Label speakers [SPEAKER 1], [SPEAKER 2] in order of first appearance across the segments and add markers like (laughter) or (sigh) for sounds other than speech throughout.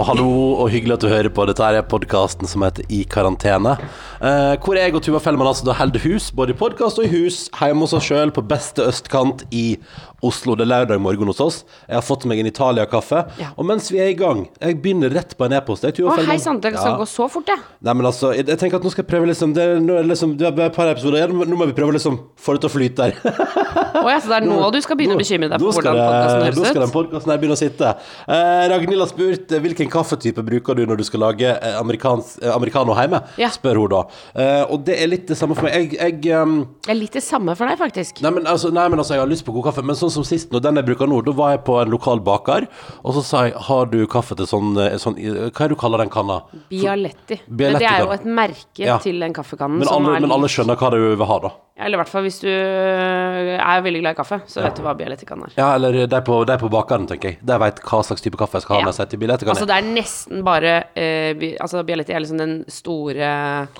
[SPEAKER 1] og hallo, og hyggelig at du hører på. Dette er podkasten som heter I karantene. Eh, hvor jeg og Tuva Fellmann altså da holder hus, både i podkast og i hus, hjemme hos oss sjøl på beste østkant i Oslo. Det er lørdag morgen hos oss. Jeg har fått meg en Italia-kaffe.
[SPEAKER 2] Ja.
[SPEAKER 1] Og mens vi er i gang, jeg begynner rett på en e-post.
[SPEAKER 2] Å, hei sann, det skal
[SPEAKER 1] Ja.
[SPEAKER 2] gå så fort, det.
[SPEAKER 1] Nei, men altså, jeg, jeg tenker at nå skal jeg prøve liksom Det er, nå er liksom, det er et par episoder igjen. Nå må vi prøve liksom få det til å flyte der.
[SPEAKER 2] Å ja, så det er (laughs) nå du skal begynne å bekymre deg
[SPEAKER 1] Nå
[SPEAKER 2] for
[SPEAKER 1] hvordan
[SPEAKER 2] hvordan
[SPEAKER 1] høres
[SPEAKER 2] ut?
[SPEAKER 1] Nå skal den podkasten her begynne å sitte. Eh, Ragnhild har spurt eh, hvilken kaffetype bruker du når du skal lage eh, eh, americano hjemme.
[SPEAKER 2] Ja.
[SPEAKER 1] Spør hun da. Uh, og det er litt det samme for meg. Jeg, jeg um...
[SPEAKER 2] Det er litt det samme for deg, faktisk.
[SPEAKER 1] Nei men, altså, nei, men altså, jeg har lyst på god kaffe. Men sånn som sist, når den jeg bruker nå, da var jeg på en lokal baker, og så sa jeg har du kaffe til sånn, sånn Hva er det du kaller den kanna?
[SPEAKER 2] Bialetti. Men
[SPEAKER 1] Bialetti
[SPEAKER 2] det er jo et merke
[SPEAKER 1] Ja.
[SPEAKER 2] til den kaffekannen.
[SPEAKER 1] Men alle, men alle skjønner hva du vil ha, da.
[SPEAKER 2] Eller i hvert fall hvis du er veldig glad i kaffe, så vet du hva Bialetti kan er.
[SPEAKER 1] Ja, eller de på, de på bakeren, tenker jeg. De veit hva slags type kaffe jeg skal ha
[SPEAKER 2] Ja.
[SPEAKER 1] med seg til billetter.
[SPEAKER 2] Altså, det er nesten bare eh, Altså, Bialetti er liksom den store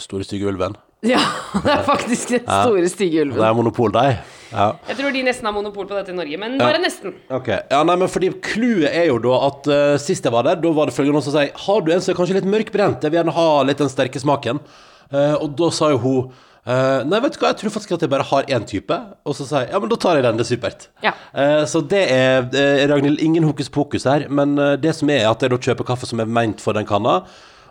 [SPEAKER 1] Store, stygge ulven.
[SPEAKER 2] Ja, (laughs) det er faktisk den store, stygge
[SPEAKER 1] Det
[SPEAKER 2] ulven.
[SPEAKER 1] er monopol, de. Ja.
[SPEAKER 2] Jeg tror de nesten har monopol på dette i Norge, men bare nesten.
[SPEAKER 1] Ok, ja nei, men fordi Clouet er jo da at eh, sist jeg var der, da var det følgende noen som sier Har du en som er kanskje litt mørkbrent? Jeg vil gjerne ha litt den sterke smaken. Eh, og da sa jo hun eh, Nei, vet du hva, jeg tror faktisk at jeg bare har én type. Og så sier jeg ja, men da tar jeg den, det er supert.
[SPEAKER 2] Ja.
[SPEAKER 1] Uh, så det er uh, Ragnhild, ingen hokus pokus her, men det som er, at jeg da kjøper kaffe som er ment for den kanna.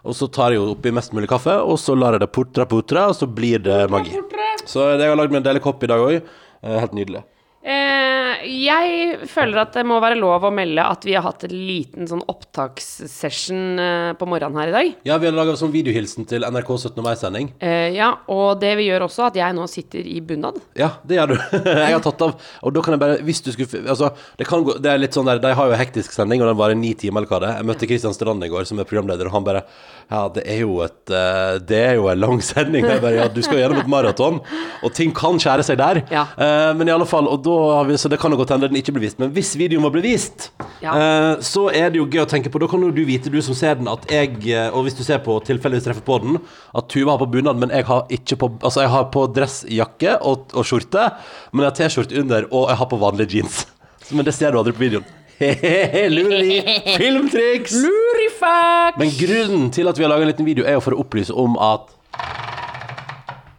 [SPEAKER 1] Og så tar jeg jo oppi mest mulig kaffe, og så lar jeg det portra portra, og så blir det magi. Så jeg har lagd meg en deilig kopp i dag òg. helt nydelig.
[SPEAKER 2] Eh, jeg føler at det må være lov å melde at vi har hatt en liten sånn opptakssession eh, på morgenen her i dag.
[SPEAKER 1] Ja, vi har laga sånn videohilsen til NRK 17. mai-sending.
[SPEAKER 2] Eh, ja, og det vi gjør også at jeg nå sitter i bunad.
[SPEAKER 1] Ja, det gjør du. (laughs) jeg har tatt av Og da kan jeg bare Hvis du skulle Altså, det kan gå Det er litt sånn der De har jo hektisk sending, og den varer ni timer, eller hva det er. Jeg møtte Kristian Strand i går, som er programleder, og han bare Ja, det er jo et eh, Det er jo en lang sending. Jeg bare Ja, du skal jo gjennom et maraton, og ting kan skjære seg der.
[SPEAKER 2] Ja.
[SPEAKER 1] Eh, men i alle fall Og da vi Så det kan jo godt hende den ikke blir vist. Men hvis videoen må bli vist,
[SPEAKER 2] Ja.
[SPEAKER 1] eh, så er det jo gøy å tenke på. Da kan jo du vite, du som ser den, at jeg eh, Og hvis du ser på tilfeldigvis treffer på den, at Tuva har på bunad, men jeg har ikke på Altså, jeg har på dressjakke og, og skjorte, men jeg har T-skjorte under, og jeg har på vanlige jeans. (laughs) Men det ser du aldri på videoen. Lureri. Filmtriks!
[SPEAKER 2] Lurifax!
[SPEAKER 1] Men grunnen til at vi har laga en liten video, er jo for å opplyse om at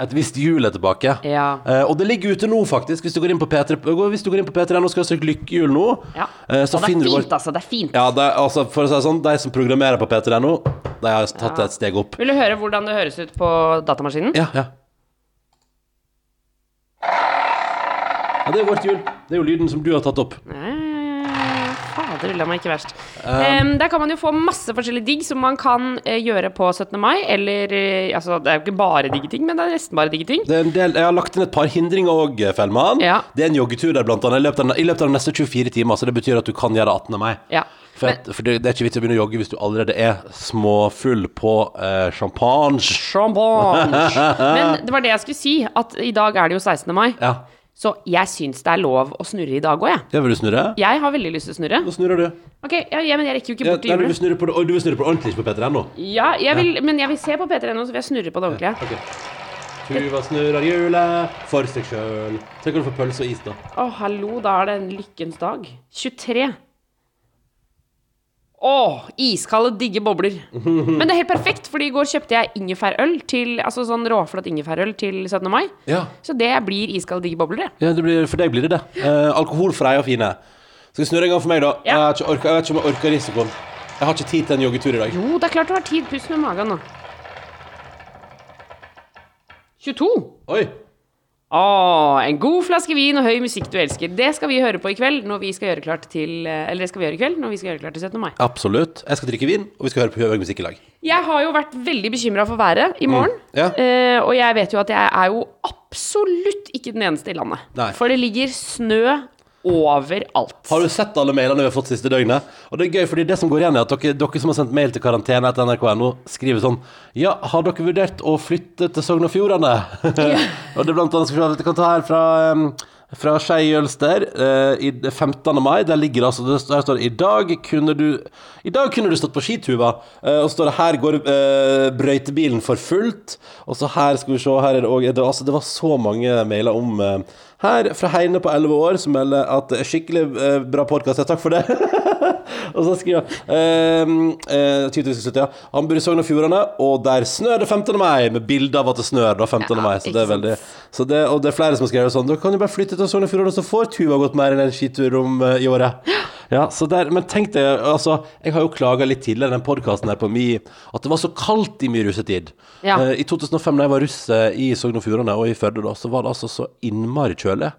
[SPEAKER 1] et visst hjul er tilbake.
[SPEAKER 2] Ja.
[SPEAKER 1] Eh, og det ligger ute nå, faktisk. Hvis du går inn på P3 Hvis du går inn på P3 og skal søke lykkehjul nå,
[SPEAKER 2] Ja.
[SPEAKER 1] eh, så
[SPEAKER 2] og det er fint,
[SPEAKER 1] vår
[SPEAKER 2] altså. Det er fint.
[SPEAKER 1] Ja, det altså, for å si det sånn, de som programmerer på P3 nå, de har tatt det et steg opp.
[SPEAKER 2] Vil du høre hvordan det høres ut på datamaskinen?
[SPEAKER 1] Ja, ja. Ja, det er vårt hjul. Det er jo lyden som du har tatt opp.
[SPEAKER 2] Eh, Ulla meg ikke verst. Um, der kan man jo få masse forskjellige digg som man kan uh, gjøre på 17. mai. Eller uh, altså, det er jo ikke bare digge ting, men det er nesten bare digge ting.
[SPEAKER 1] Er del, jeg har lagt inn et par hindringer òg, Fellmann.
[SPEAKER 2] Ja.
[SPEAKER 1] Det er en joggetur der, blant annet, i løpet, av, i løpet av de neste 24 timer. Så det betyr at du kan gjøre 18. mai.
[SPEAKER 2] Ja.
[SPEAKER 1] For, at, for det, det er ikke vits i å begynne å jogge hvis du allerede er småfull på uh, champagne.
[SPEAKER 2] Champagne. Men det var det jeg skulle si, at i dag er det jo 16. mai.
[SPEAKER 1] Ja.
[SPEAKER 2] Så jeg syns det er lov å snurre i dag òg, jeg.
[SPEAKER 1] ja, vil du snurre?
[SPEAKER 2] Jeg har veldig lyst til å snurre.
[SPEAKER 1] Nå snurrer du.
[SPEAKER 2] Ok, ja, ja, men jeg rekker jo ikke
[SPEAKER 1] Ja,
[SPEAKER 2] bort til
[SPEAKER 1] julen. du, vil snurre på, det- du vil snurre på det ordentlig, ikke på P3.no?
[SPEAKER 2] Ja, jeg vil, men jeg vil se på P3.no, så vil jeg snurre på det ordentlige.
[SPEAKER 1] Ok. Tuva snurrer hjulet for seg sjøl. Tenk om du får pølse og is, da.
[SPEAKER 2] Å, hallo, da er det en lykkens dag. 23. Å, iskalde, digge bobler. Men det er helt perfekt, fordi i går kjøpte jeg ingefærøl til Altså sånn råflott ingefærøl til 17. mai.
[SPEAKER 1] Ja,
[SPEAKER 2] Så det blir iskalde, digge bobler, det.
[SPEAKER 1] ja det blir, for deg blir det det. Eh, alkoholfreie og fine. Skal vi snurre en gang for meg, da?
[SPEAKER 2] Ja.
[SPEAKER 1] Jeg, har ikke orka, jeg vet ikke om jeg orker risikoen. Jeg har ikke tid til en joggetur i dag.
[SPEAKER 2] Jo, det er klart du har tid. Pust med magen nå. 22.
[SPEAKER 1] Oi!
[SPEAKER 2] Å, en god flaske vin og høy musikk du elsker. Det skal vi høre på i kveld når vi skal gjøre klart til eh, Eller det skal vi gjøre i kveld når vi skal gjøre klart til 17. mai.
[SPEAKER 1] Absolutt. Jeg skal drikke vin, og vi skal høre på høy musikk i lag.
[SPEAKER 2] Jeg har jo vært veldig bekymra for været i morgen.
[SPEAKER 1] Ja.
[SPEAKER 2] Eh, og jeg vet jo at jeg er jo absolutt ikke den eneste i landet.
[SPEAKER 1] Nei.
[SPEAKER 2] For det ligger snø overalt.
[SPEAKER 1] Har du sett alle mailene vi har fått siste døgnet? Og det er gøy, fordi det som går igjen er at dere, dere som har sendt mail til karantene etter nrk.no, skriver sånn Ja, har dere vurdert å flytte til Sogn og Fjordane? (laughs) og det er blant annet skal vi kan ta her fra um, fra Skei Jølster eh, i 15. mai. Der ligger altså det, Der står det I dag kunne du I dag kunne du stått på skituva. Eh, og så står det her går eh, brøytebilen for fullt. Og så her skal vi se, her er det òg det, altså, det var så mange mailer om eh, Her fra Heine på 11 år som melder at det er skikkelig eh, bra podkast. Takk for det. (laughs) og så skriver han eh, eh, ja. Han bor i Sogn og Fjordane, og der snør det 15. mai, med bilde av at det snør da 15.
[SPEAKER 2] Ja,
[SPEAKER 1] mai. Så det er veldig så det, Og det er flere som har skrevet sånn Da kan du bare flytte til Sogn og Fjordane, så får Tuva gått mer enn en skitur om eh, i året. (gasps) Ja, så der, Men tenk deg, altså Jeg har jo klaga litt tidligere den podkasten her på mi at det var så kaldt i min russetid.
[SPEAKER 2] Ja.
[SPEAKER 1] Eh, I 2005, da jeg var russ i Sogn og Fjordane og i Førde, da, så var det altså så innmari kjølig.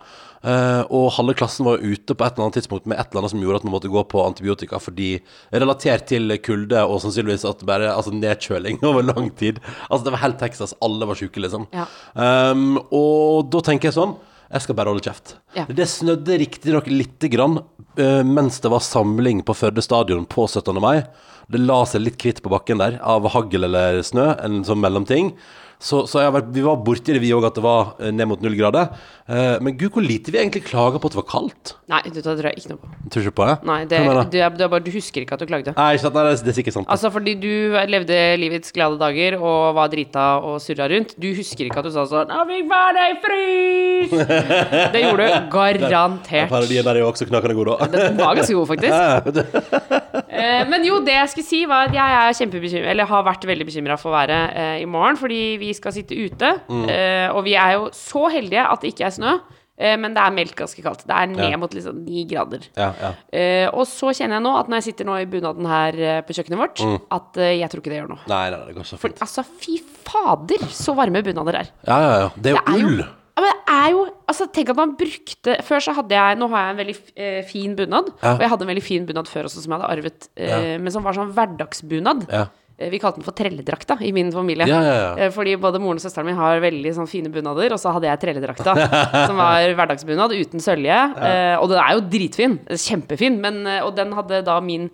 [SPEAKER 1] Eh, og halve klassen var ute på et eller annet tidspunkt med et eller annet som gjorde at man måtte gå på antibiotika fordi relatert til kulde og sannsynligvis at bare altså nedkjøling (laughs) over lang tid. Altså Det var helt Texas. Alle var sjuke, liksom.
[SPEAKER 2] Ja.
[SPEAKER 1] Um, og da tenker jeg sånn Jeg skal bare holde kjeft.
[SPEAKER 2] Ja.
[SPEAKER 1] Det snødde riktignok lite grann uh, mens det var samling på Førde stadion på 17. mai. Det la seg litt kvitt på bakken der av hagl eller snø, en sånn mellomting. Så, så vært, vi var borti det, vi òg, at det var eh, ned mot null grader. Eh, men gud, hvor lite vi egentlig klaga på at det var kaldt.
[SPEAKER 2] Nei, det tror jeg ikke noe på.
[SPEAKER 1] Tror ikke på det?
[SPEAKER 2] Nei, det,
[SPEAKER 1] du?
[SPEAKER 2] det, er, det er bare Du husker ikke at du klagde.
[SPEAKER 1] Nei, ikke sant? Nei, det er- det er sikkert sant.
[SPEAKER 2] Altså fordi du levde livets glade dager og var drita og surra rundt. Du husker ikke at du sa sånn 'Å, fy faen, jeg frys!' (laughs) Det gjorde du garantert.
[SPEAKER 1] Parodien der er jo også knakende god, da.
[SPEAKER 2] Den var ganske god, faktisk. (laughs) (laughs) Eh, men jo, det jeg skulle si, var at jeg er kjempebekymra, eller har vært veldig bekymra for været eh, i morgen, fordi vi skal sitte ute.
[SPEAKER 1] Mm.
[SPEAKER 2] Uh, og vi er jo så heldige at det ikke er snø, Uh, men det er meldt ganske kaldt. Det er ned
[SPEAKER 1] Ja.
[SPEAKER 2] mot liksom ni grader.
[SPEAKER 1] ja, ja.
[SPEAKER 2] Uh, og så kjenner jeg nå at når jeg sitter nå i bunaden her på kjøkkenet vårt, at eh, jeg tror ikke det gjør noe.
[SPEAKER 1] Nei, nei, det går så
[SPEAKER 2] For altså, fy fader, så varme bunader er.
[SPEAKER 1] Ja, ja, ja. Det er jo
[SPEAKER 2] jo-
[SPEAKER 1] ull.
[SPEAKER 2] Ja, men det er jo Altså, tenk at man brukte Før så hadde jeg Nå har jeg en veldig eh, fin bunad.
[SPEAKER 1] Ja.
[SPEAKER 2] Og jeg hadde en veldig fin bunad før også, som jeg hadde arvet, eh,
[SPEAKER 1] Ja.
[SPEAKER 2] men som var sånn hverdagsbunad.
[SPEAKER 1] Ja.
[SPEAKER 2] Eh, Vi kalte den for trelledrakta i min familie.
[SPEAKER 1] Ja, ja, ja.
[SPEAKER 2] Eh, Fordi både moren og søsteren min har veldig sånn fine bunader, og så hadde jeg trelledrakta, (laughs) som var hverdagsbunad uten sølje. Eh, og den er jo dritfin. Kjempefin. Men, og den hadde da min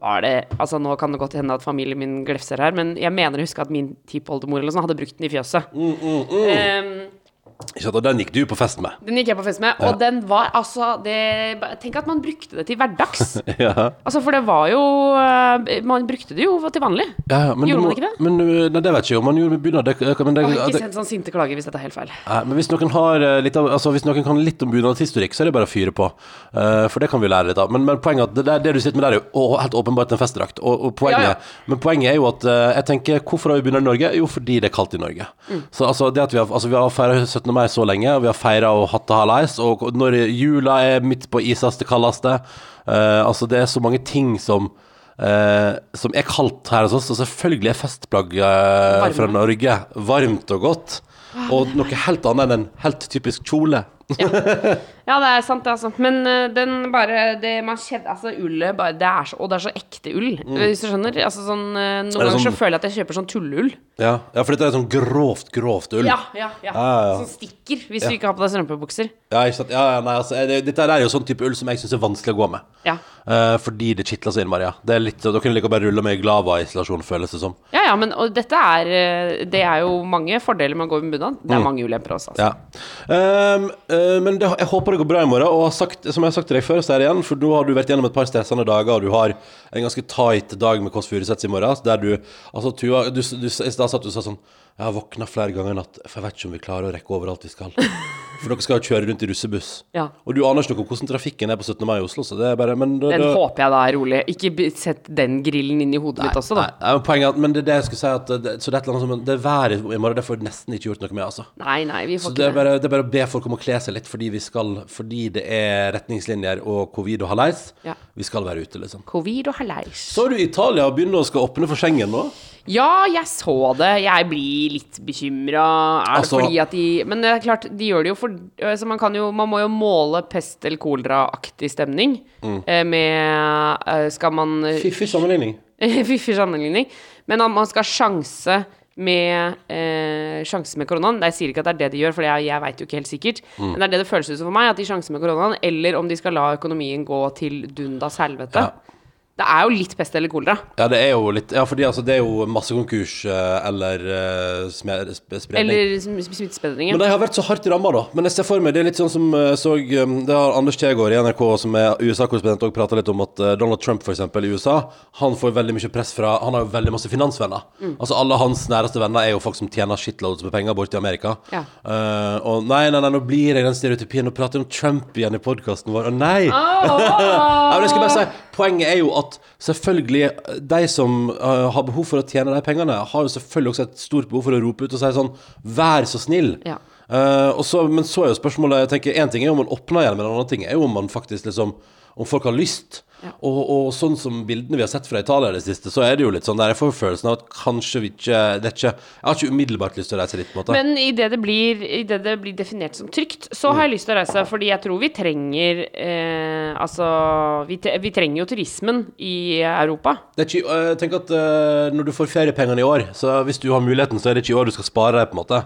[SPEAKER 2] var det, altså Nå kan det godt hende at familien min glefser her, men jeg mener å huske at min tippoldemor eller hadde brukt den i fjøset.
[SPEAKER 1] Mm,
[SPEAKER 2] mm,
[SPEAKER 1] mm. sant, og den gikk du på fest med.
[SPEAKER 2] den gikk jeg på fest med, og den var altså det, Tenk at man brukte det til hverdags. (laughs)
[SPEAKER 1] Ja,
[SPEAKER 2] Altså, for det var jo eh, Man brukte det jo til vanlig.
[SPEAKER 1] ja,
[SPEAKER 2] Gjorde
[SPEAKER 1] må,
[SPEAKER 2] man ikke det?
[SPEAKER 1] Men, uh, nei, det vet jeg ikke om man gjorde bunad. Det, det, men det,
[SPEAKER 2] Åh, ikke send sånn sinte klager hvis dette er helt feil.
[SPEAKER 1] nei, men hvis noen har uh, litt av Altså hvis noen kan litt om bunadshistorikk, så er det bare å fyre på. Uh, for det kan vi lære litt av. Men, men poenget at det, det du sitter med der, er jo helt åpenbart en festdrakt. Og, og poenget,
[SPEAKER 2] Ja, ja.
[SPEAKER 1] Men poenget er jo at uh, jeg tenker Hvorfor har vi bunad i Norge? Jo, fordi det er kaldt i Norge.
[SPEAKER 2] Mm.
[SPEAKER 1] Så altså, det at vi har, altså, vi har feira 17. mai så lenge, og vi har feira og hatt det hallais, og når jula er midt på isaste, kaldeste uh, Altså, det er så mange ting som uh, som er kaldt her hos oss, og selvfølgelig er festplagg
[SPEAKER 2] uh,
[SPEAKER 1] fra Norge varmt og godt. Og noe helt annet enn en helt typisk kjole.
[SPEAKER 2] Ja, (laughs) det er sant, det, altså. Men uh, den bare det man kjenner, Altså, ullet bare det er så, Og det er så ekte ull, hvis du skjønner. Altså sånn uh, Noen ganger
[SPEAKER 1] sånn, så
[SPEAKER 2] føler jeg at jeg kjøper sånn tulleull.
[SPEAKER 1] Ja, ja for dette er sånn grovt, grovt ull.
[SPEAKER 2] Ja, ja, ja.
[SPEAKER 1] Ja, ja.
[SPEAKER 2] Som stikker hvis du ikke har på deg strømpebukser.
[SPEAKER 1] Ja, ikke sant? Ja, ja, nei, altså, det, dette er jo sånn type ull som jeg syns er vanskelig å gå med.
[SPEAKER 2] Ja.
[SPEAKER 1] Uh, fordi det kitler så innmari. Ja. Det er litt, da kunne jeg like bare rulle med i glava-isolasjon, føles det som.
[SPEAKER 2] Ja, ja, men og dette er eh, Det er jo mange fordeler med å gå med bunad. Det er mange ulemper også, altså.
[SPEAKER 1] Mm. Ja. Um, eh, men det, jeg håper det går bra i morgen. Og sagt, som jeg har sagt til deg før, så er det igjen, for nå har du vært gjennom et par stressende dager, og du har en ganske tight dag med Kåss Furuseths i morgen. Der du Altså, Tuva, i stad sa du du sa sånn Jeg har våkna flere ganger i natt, for jeg vet ikke om vi klarer å rekke overalt vi skal. For dere skal jo kjøre rundt i russebuss.
[SPEAKER 2] Ja.
[SPEAKER 1] Og du aner ikke noe om hvordan trafikken er på 17. mai i Oslo, så det er bare Men det,
[SPEAKER 2] Den
[SPEAKER 1] det,
[SPEAKER 2] håper jeg da er rolig. Ikke sett den grillen inn i hodet mitt også, da.
[SPEAKER 1] Nei, nei, men poenget er Men det er det jeg skulle si, at det, så det er et eller annet som Det været i morgen, det får jeg nesten ikke gjort noe med, altså.
[SPEAKER 2] Nei, nei, vi
[SPEAKER 1] Så
[SPEAKER 2] ikke
[SPEAKER 1] det er, bare, det er bare å be folk om å kle seg litt fordi vi skal Fordi det er retningslinjer og covid og hallais.
[SPEAKER 2] Ja.
[SPEAKER 1] Vi skal være ute, liksom.
[SPEAKER 2] Covid og hallais.
[SPEAKER 1] Så du Italia begynner å skal åpne for Schengen nå?
[SPEAKER 2] Ja, jeg så det. Jeg blir litt bekymra. Er det
[SPEAKER 1] Altså-
[SPEAKER 2] fordi at de Men det er klart, de gjør det jo for altså man, kan jo, man må jo måle pest eller koleraaktig stemning
[SPEAKER 1] Mm.
[SPEAKER 2] eh, med eh, Skal man
[SPEAKER 1] Fiffig sammenligning. (laughs)
[SPEAKER 2] Fiffig sammenligning. Men at man skal sjanse med eh, Sjanse med koronaen. Jeg sier ikke at det er det de gjør, for jeg, jeg veit jo ikke helt sikkert.
[SPEAKER 1] Mm.
[SPEAKER 2] Men det er det det føles ut som for meg, at de sjanser med koronaen, eller om de skal la økonomien gå til dundas helvete.
[SPEAKER 1] Ja.
[SPEAKER 2] Det er jo litt pest eller kolera.
[SPEAKER 1] Ja, det er jo litt Ja, fordi altså, det er jo massekonkurs konkurs eller uh, spredning.
[SPEAKER 2] Eller sm- smittespredningen.
[SPEAKER 1] Men de har vært så hardt ramma, da. Men jeg ser for meg det er litt sånn som eh, så um, Det har Anders Tegård i NRK, som er USA-korrespondent, òg prata litt om at eh, Donald Trump, eksempel, i USA, han får veldig mye press fra Han har jo veldig masse finansvenner.
[SPEAKER 2] Mm.
[SPEAKER 1] Altså alle hans næreste venner er jo folk som tjener shitloads med penger borte i Amerika.
[SPEAKER 2] Ja.
[SPEAKER 1] Eh, og nei, nei, nei, nå blir jeg den stereotypien og prater om Trump igjen i podkasten vår. Å nei! (laughs) Ja, men jeg skal bare si, Poenget er jo at selvfølgelig de som uh, har behov for å tjene de pengene, har jo selvfølgelig også et stort behov for å rope ut og si sånn Vær så snill!
[SPEAKER 2] Ja.
[SPEAKER 1] Uh, og så, men så er jo spørsmålet jeg tenker, En ting er jo om man åpner igjen, men en annen ting er jo om man faktisk liksom Om folk har lyst. Og, og sånn som bildene vi har sett fra Italia i det siste, så er det jo litt sånn der jeg får følelsen av at kanskje vi ikke Det ikke Jeg har ikke umiddelbart lyst til å reise dit, på en måte.
[SPEAKER 2] Men idet det, blir- i det det blir definert som trygt, så har jeg lyst til å reise. Fordi jeg tror vi trenger eh, Altså vi, vi trenger jo turismen i Europa.
[SPEAKER 1] Det ikke, jeg tenker at eh, Når du får feriepengene i år, så hvis du har muligheten, så er det ikke i år du skal spare deg. på en måte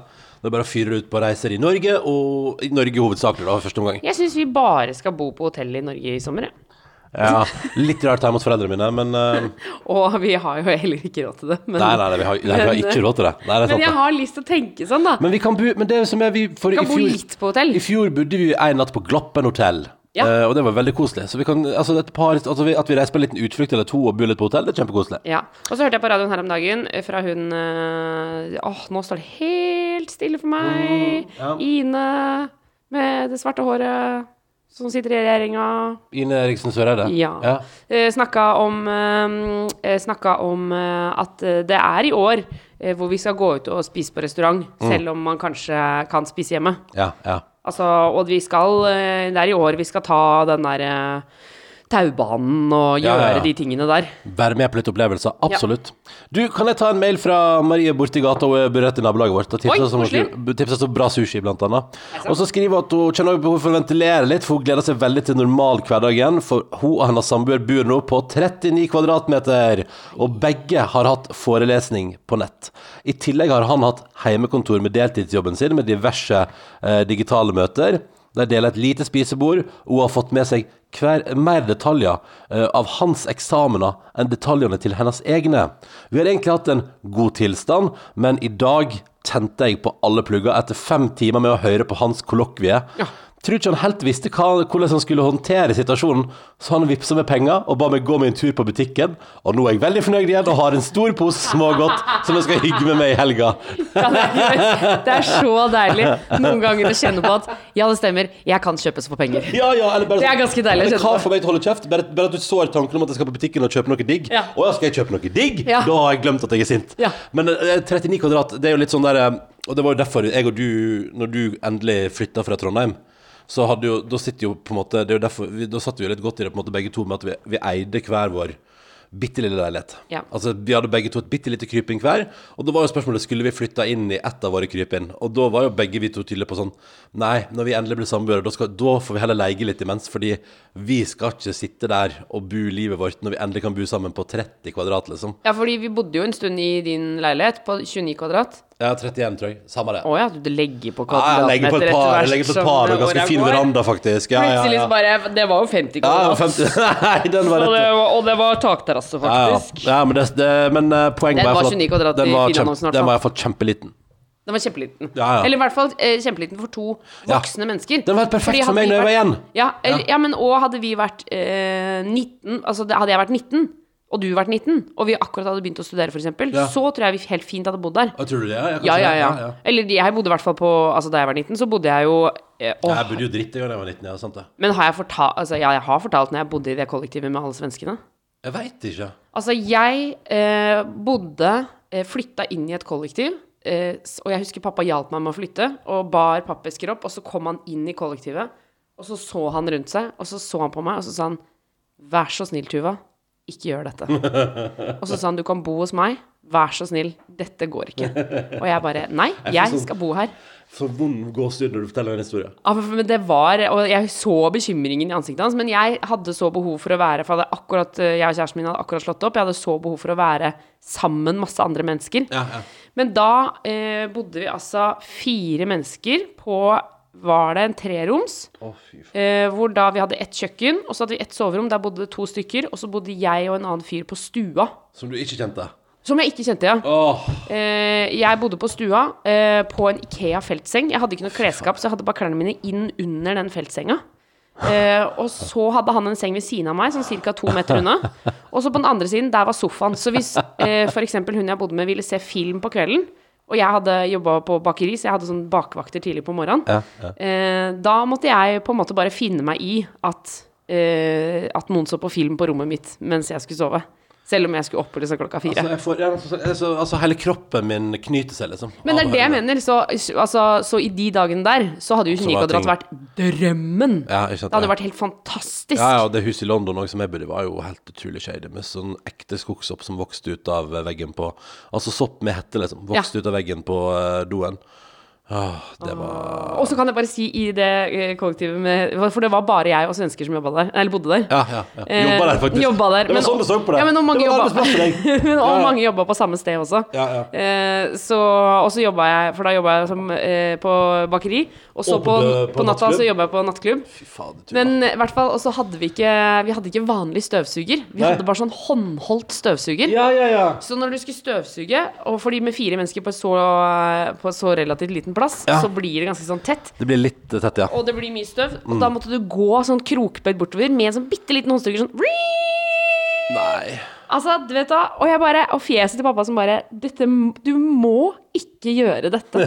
[SPEAKER 1] Det er bare å fyre ut på reiser i Norge, og i Norge hovedsakelig, da, første omgang.
[SPEAKER 2] Jeg syns vi bare skal bo på hotell i Norge i sommer, jeg.
[SPEAKER 1] Ja, Litt rart hjemme hos foreldrene mine, men uh,
[SPEAKER 2] Og vi har jo heller ikke råd til det. Men,
[SPEAKER 1] Nei, nei, nei, vi har, nei, vi har ikke råd til det. Nei, det
[SPEAKER 2] men jeg har lyst til å tenke sånn, da.
[SPEAKER 1] Men vi kan bo Men det som er vi for,
[SPEAKER 2] Vi kan
[SPEAKER 1] i
[SPEAKER 2] bo litt på hotell.
[SPEAKER 1] I fjor bodde vi en natt på Gloppen hotell.
[SPEAKER 2] Ja.
[SPEAKER 1] Eh, og det var veldig koselig. Så vi kan, altså, et par, altså vi, At vi reiser på en liten utflukt eller to og bor litt på hotell, det er kjempekoselig.
[SPEAKER 2] Ja. Og så hørte jeg på radioen her om dagen eh, fra hun eh, Åh, nå står det helt stille for meg.
[SPEAKER 1] Mm, ja.
[SPEAKER 2] Ine med det svarte håret som sitter i regjeringa.
[SPEAKER 1] Ine Eriksen Søreide.
[SPEAKER 2] Ja.
[SPEAKER 1] ja.
[SPEAKER 2] Eh, snakka om, eh, snakka om eh, at eh, det er i år eh, hvor vi skal gå ut og spise på restaurant,
[SPEAKER 1] Mm.
[SPEAKER 2] selv om man kanskje kan spise hjemme.
[SPEAKER 1] ja, ja.
[SPEAKER 2] Altså, og vi skal eh, Det er i år vi skal ta den der eh, taubanen og gjøre
[SPEAKER 1] ja, ja.
[SPEAKER 2] de tingene der.
[SPEAKER 1] Være med på litt opplevelser. Absolutt. Du, kan jeg ta en mail fra Marie borti gata? Hun er rett i nabolaget vårt. Og tipser oss om bra sushi, blant annet. Og så skriver hun at hun kjenner behov for å ventilere litt, for hun gleder seg veldig til normal hverdagen. For hun og hennes samboer bor nå på 39 kvadratmeter, og begge har hatt forelesning på nett. I tillegg har han hatt heimekontor med deltidsjobben sin, med diverse eh, digitale møter. De deler et lite spisebord, og hun har fått med seg hver, mer detaljer eh, av hans eksamener enn detaljene til hennes egne. Vi har egentlig hatt en god tilstand, men i dag tente jeg på alle plugger etter fem timer med å høre på hans kollokvie. Tror ikke han helt visste hva, hvordan han skulle håndtere situasjonen, så han vippsa med penger og ba meg gå med en tur på butikken. Og nå er jeg veldig fornøyd igjen og har en stor pose smågodt som jeg skal hygge med meg i helga.
[SPEAKER 2] Ja, det, er, det er så deilig noen ganger å kjenne på at ja, det stemmer, jeg kan kjøpes for penger.
[SPEAKER 1] Ja, ja, eller bare
[SPEAKER 2] Det er ganske deilig å
[SPEAKER 1] hva får meg til å holde kjeft? Bare, bare at du sår tanken om at jeg skal på butikken og kjøpe noe digg.
[SPEAKER 2] Ja.
[SPEAKER 1] Å ja, skal jeg kjøpe noe digg? Da har jeg glemt at jeg er sint. Men eh, 39 kvadrat, det er jo litt sånn der eh, Og det var jo derfor jeg og du, når du endelig flytta fra Trondheim så hadde jo, da sitter jo på en måte Det er jo derfor, vi, Da satt vi jo litt godt i det på en måte begge to med at vi, vi eide hver vår bitte lille leilighet.
[SPEAKER 2] Ja.
[SPEAKER 1] Altså, Vi hadde begge to et bitte lite krypinn hver. Og da var jo spørsmålet skulle vi flytte inn i ett av våre krypinn. Og da var jo begge vi to tydelige på sånn Nei, når vi endelig blir samboere, da, da får vi heller leie litt imens. Fordi vi skal ikke sitte der og bo livet vårt når vi endelig kan bo sammen på 30 kvadrat, liksom.
[SPEAKER 2] Ja, fordi vi bodde jo en stund i din leilighet på 29 kvadrat.
[SPEAKER 1] Ja, 31, tror jeg. Samme det.
[SPEAKER 2] Å ja, du legger på
[SPEAKER 1] Ja, jeg legger på et par,
[SPEAKER 2] etter
[SPEAKER 1] jeg legger på et par og ganske fin veranda, faktisk. Ja, ja, ja.
[SPEAKER 2] bare Det var jo 50
[SPEAKER 1] Ja,
[SPEAKER 2] kvadrat. (laughs)
[SPEAKER 1] 50 Nei, den var rett.
[SPEAKER 2] og det var takterrasse,
[SPEAKER 1] Ja, ja.
[SPEAKER 2] faktisk.
[SPEAKER 1] ja, men, det, det, men eh, poenget
[SPEAKER 2] var
[SPEAKER 1] at
[SPEAKER 2] 29 kvadrat
[SPEAKER 1] den
[SPEAKER 2] i
[SPEAKER 1] var kjempe- Den
[SPEAKER 2] fall.
[SPEAKER 1] var iallfall kjempeliten.
[SPEAKER 2] Den var kjempeliten.
[SPEAKER 1] Ja, ja.
[SPEAKER 2] Eller i hvert fall eh, kjempeliten for to
[SPEAKER 1] Ja.
[SPEAKER 2] voksne mennesker.
[SPEAKER 1] Den var perfekt for meg når jeg var igjen.
[SPEAKER 2] Ja, ja. men og hadde vi vært eh, 19 Altså hadde jeg vært 19, og du vært 19, og vi akkurat hadde begynt å studere, f.eks.,
[SPEAKER 1] Ja.
[SPEAKER 2] så tror jeg vi helt fint hadde bodd der.
[SPEAKER 1] Ja, tror du det? Ja,
[SPEAKER 2] Ja, ja,
[SPEAKER 1] ja,
[SPEAKER 2] ja. Eller jeg bodde i hvert fall på Altså da jeg var 19, så bodde jeg jo eh, åh,
[SPEAKER 1] Jeg bodde jo dritt da jeg var 19, ja, sant det.
[SPEAKER 2] Men har jeg fortalt Altså, ja, jeg har fortalt når jeg bodde i det kollektivet med alle svenskene.
[SPEAKER 1] Jeg veit ikke.
[SPEAKER 2] Altså, jeg eh, bodde eh, Flytta inn i et kollektiv. Eh, og jeg husker pappa hjalp meg med å flytte, og bar pappesker opp. Og så kom han inn i kollektivet, og så så han rundt seg, og så så han på meg, og så sa han Vær så snill, Tuva. Ikke gjør dette. og så sa han du kan bo hos meg. Vær så snill. Dette går ikke. Og jeg bare Nei, jeg skal bo her.
[SPEAKER 1] Så vond gåsehud når du forteller en historie.
[SPEAKER 2] Ja, men det var, og Jeg så bekymringen i ansiktet hans, men jeg hadde så behov for å være For akkurat, jeg og kjæresten min hadde akkurat slått opp. Jeg hadde så behov for å være sammen masse andre mennesker.
[SPEAKER 1] Ja, ja.
[SPEAKER 2] Men da eh, bodde vi altså fire mennesker på var det en treroms.
[SPEAKER 1] Oh.
[SPEAKER 2] Eh, hvor da vi hadde ett kjøkken, og så hadde vi ett soverom. Der bodde det to stykker. Og så bodde jeg og en annen fyr på stua.
[SPEAKER 1] Som du ikke kjente?
[SPEAKER 2] Som jeg ikke kjente, ja.
[SPEAKER 1] Oh.
[SPEAKER 2] Eh, jeg bodde på stua eh, på en Ikea feltseng. Jeg hadde ikke noe klesskap, så jeg hadde bare klærne mine inn under den feltsenga. Eh, og så hadde han en seng ved siden av meg, sånn ca. to meter unna. (laughs) Og så på den andre siden, der var sofaen. Så hvis eh, f.eks. hun jeg bodde med, ville se film på kvelden, og jeg hadde jobba på bakeri, så jeg hadde sånn bakvakter tidlig på morgenen, eh, da måtte jeg på en måte bare finne meg i at, eh, at noen så på film på rommet mitt mens jeg skulle sove. Selv om jeg skulle opp liksom klokka fire.
[SPEAKER 1] altså, får, ja, altså, altså, altså, hele kroppen min knyter seg, liksom.
[SPEAKER 2] Men det er det jeg mener. Så, altså, så i de dagene der, så hadde jo
[SPEAKER 1] var
[SPEAKER 2] vært drømmen.
[SPEAKER 1] Ja, sant,
[SPEAKER 2] det hadde
[SPEAKER 1] ja.
[SPEAKER 2] vært helt fantastisk.
[SPEAKER 1] Ja, ja, det huset i London også, som jeg bodde i, var jo helt utrolig shady, med sånn ekte skogsopp som vokste ut av veggen på Altså sopp med hette, liksom. Vokste ut av veggen på uh, doen. Åh, det var
[SPEAKER 2] Og så kan jeg bare si i det eh, kollektivet med For det var bare jeg og svensker som jobba der. Eller bodde der.
[SPEAKER 1] Ja, ja. ja.
[SPEAKER 2] Eh,
[SPEAKER 1] Jobba der, faktisk.
[SPEAKER 2] Jobba der,
[SPEAKER 1] det var
[SPEAKER 2] men-
[SPEAKER 1] sånn det så på det.
[SPEAKER 2] Ja, men og (laughs) mange jobba-
[SPEAKER 1] deg.
[SPEAKER 2] Men, og mange på samme sted også.
[SPEAKER 1] Ja, ja.
[SPEAKER 2] Eh, så, og så jobba jeg For da jobba jeg som, eh, på bakeri. Og så
[SPEAKER 1] Og
[SPEAKER 2] på,
[SPEAKER 1] på-
[SPEAKER 2] på, natta
[SPEAKER 1] nattklubb?
[SPEAKER 2] så jobba jeg på nattklubb.
[SPEAKER 1] Fy faen.
[SPEAKER 2] Men i hvert fall, og så hadde vi ikke Vi hadde ikke vanlig støvsuger. Vi
[SPEAKER 1] Nei.
[SPEAKER 2] hadde bare sånn håndholdt støvsuger.
[SPEAKER 1] Ja, ja, ja.
[SPEAKER 2] Så når du skulle støvsuge, og fordi med fire mennesker på så, på så relativt liten plass,
[SPEAKER 1] Ja.
[SPEAKER 2] så blir det ganske sånn tett.
[SPEAKER 1] Det blir litt eh, tett, ja.
[SPEAKER 2] Og det blir mye støv.
[SPEAKER 1] Mm.
[SPEAKER 2] Og da måtte du gå sånn krokbøyd bortover med en sånn bitte liten håndstrykker sånn
[SPEAKER 1] Nei.
[SPEAKER 2] Altså, du vet da Og jeg bare Og fjeset til pappa som bare Dette Du må ikke gjøre dette.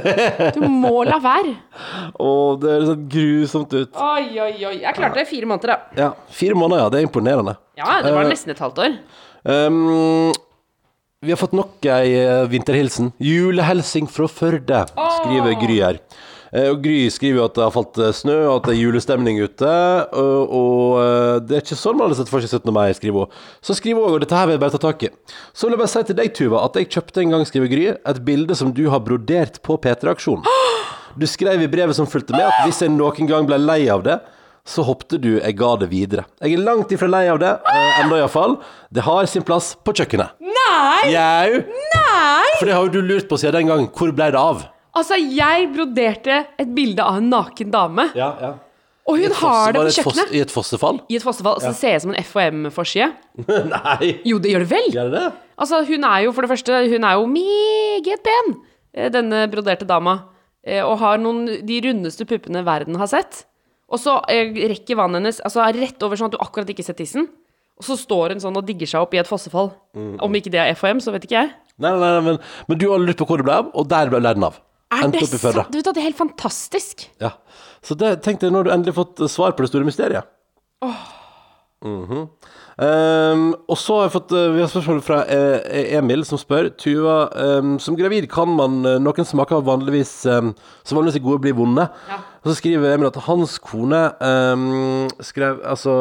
[SPEAKER 2] Du må la være. (laughs)
[SPEAKER 1] Å, det høres sånn grusomt ut.
[SPEAKER 2] Oi, oi, oi. Jeg klarte det i fire måneder, da.
[SPEAKER 1] Ja, Fire måneder, ja. Det er imponerende.
[SPEAKER 2] Ja, det var
[SPEAKER 1] Eh,
[SPEAKER 2] nesten et halvt år.
[SPEAKER 1] Um, vi har fått nok ei eh, vinterhilsen. Julehelsing fra Førde, skriver Gry her. Eh, og Gry skriver jo at det har falt eh, snø, og at det er julestemning ute. Og, og det er ikke sånn man hadde sett for seg 17. mai, skriver hun. Så skriver hun òg, og dette her vil jeg bare ta tak i. Så vil jeg bare si til deg, Tuva, at jeg kjøpte en gang, skriver Gry, et bilde som du har brodert på P3-aksjonen. (gasps) Du skrev i brevet som fulgte med, at hvis jeg noen gang ble lei av det, så hoppte du jeg ga det videre. Jeg er langt ifra lei av det, eh, enda iallfall. Det har sin plass på kjøkkenet.
[SPEAKER 2] Nei!
[SPEAKER 1] Jau!
[SPEAKER 2] Nei!
[SPEAKER 1] For det har jo du lurt på siden den gang. Hvor ble det av?
[SPEAKER 2] Altså, jeg broderte et bilde av en naken dame,
[SPEAKER 1] Ja, ja.
[SPEAKER 2] og hun har det på kjøkkenet.
[SPEAKER 1] I et fossefall?
[SPEAKER 2] I et fossefall. Så ja. ser jeg som en FHM-forside. (laughs)
[SPEAKER 1] Nei.
[SPEAKER 2] Jo, det gjør det vel?
[SPEAKER 1] Gjør det det?
[SPEAKER 2] Altså, hun er jo for det første Hun er jo meget pen, eh, denne broderte dama. eh, Og har noen de rundeste puppene verden har sett. Og så eh, rekker vannet hennes altså, rett over sånn at du akkurat ikke ser tissen. Og så står hun sånn og digger seg opp i et fossefall. Om ikke det er FHM, så vet ikke jeg.
[SPEAKER 1] Nei, nei, nei, men, men du har lurt på hvor det ble av, og der ble den av.
[SPEAKER 2] Er
[SPEAKER 1] Endte
[SPEAKER 2] det sant? Du vet at det er helt fantastisk.
[SPEAKER 1] Ja. Så det tenkte jeg, nå har du endelig fått svar på det store mysteriet. Mhm. Ehm, og så har jeg fått eh, Vi har spørsmål fra eh, Emil som spør Tuva, um, som gravid kan man eh, Noen smaker vanligvis um, Som vanligvis er gode, blir vonde.
[SPEAKER 2] Ja.
[SPEAKER 1] Og så skriver Emil at hans kone ehm, skrev Altså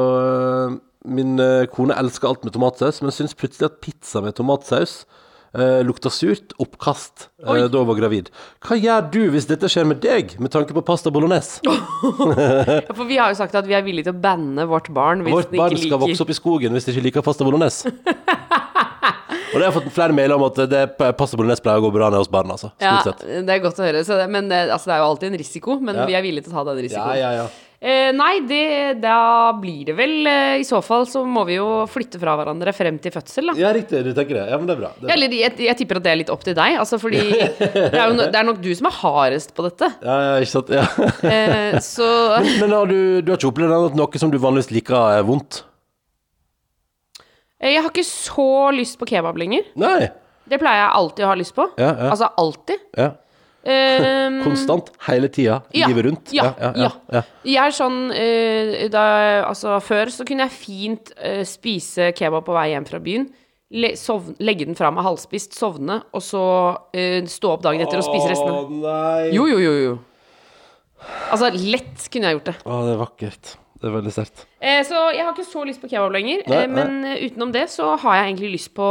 [SPEAKER 1] Min kone elsker alt med tomatsaus, men syns plutselig at pizza med tomatsaus eh, lukta surt. Oppkast. eh, da hun var gravid. Hva gjør du hvis dette skjer med deg, med tanke på pasta bolognese? (laughs)
[SPEAKER 2] Ja, For vi har jo sagt at vi er villige til å banne vårt barn hvis
[SPEAKER 1] Vårt
[SPEAKER 2] den
[SPEAKER 1] barn
[SPEAKER 2] ikke
[SPEAKER 1] skal
[SPEAKER 2] liker
[SPEAKER 1] vokse opp i skogen hvis de ikke liker pasta bolognese. (laughs) Og det har jeg fått flere mailer om at det, pasta bolognese pleier å gå bra ned hos barn, altså.
[SPEAKER 2] Ja,
[SPEAKER 1] Stort sett.
[SPEAKER 2] det er godt å høre. Så det, men det, altså, det er jo alltid en risiko, men
[SPEAKER 1] Ja.
[SPEAKER 2] vi er villige til å ta den
[SPEAKER 1] Ja,
[SPEAKER 2] risikoen.
[SPEAKER 1] ja, ja.
[SPEAKER 2] Eh, nei, det, da blir det vel eh, I så fall så må vi jo flytte fra hverandre frem til fødsel, da.
[SPEAKER 1] Ja, riktig. Du tenker det. Ja, men det er bra. Det er.
[SPEAKER 2] Eller jeg, jeg tipper at det er litt opp til deg, altså fordi (laughs) det er, jo, no- det er nok du som er hardest på dette.
[SPEAKER 1] Ja, ja, ikke sant. Ja.
[SPEAKER 2] Eh, så (laughs)
[SPEAKER 1] Men har du, du har ikke opplevd at noe som du vanligvis liker, er vondt?
[SPEAKER 2] eh, jeg har ikke så lyst på kebab lenger.
[SPEAKER 1] Nei.
[SPEAKER 2] Det pleier jeg alltid å ha lyst på.
[SPEAKER 1] Ja, ja.
[SPEAKER 2] Altså alltid.
[SPEAKER 1] Ja.
[SPEAKER 2] Eh,
[SPEAKER 1] Konstant. Hele tida.
[SPEAKER 2] Ja,
[SPEAKER 1] Livet rundt.
[SPEAKER 2] Ja,
[SPEAKER 1] ja, ja.
[SPEAKER 2] Jeg er sånn uh, da, Altså, før så kunne jeg fint uh, spise kebab på vei hjem fra byen. Le, sovne, legge den fra meg halvspist, sovne, og så uh, stå opp dagen etter og spise restene.
[SPEAKER 1] Å nei.
[SPEAKER 2] Jo, jo, jo, jo. Altså, lett kunne jeg gjort det.
[SPEAKER 1] Å, det er vakkert. Det er veldig sterkt.
[SPEAKER 2] Eh, så jeg har ikke så lyst på kebab lenger.
[SPEAKER 1] Nei,
[SPEAKER 2] eh, men utenom det så har jeg egentlig lyst på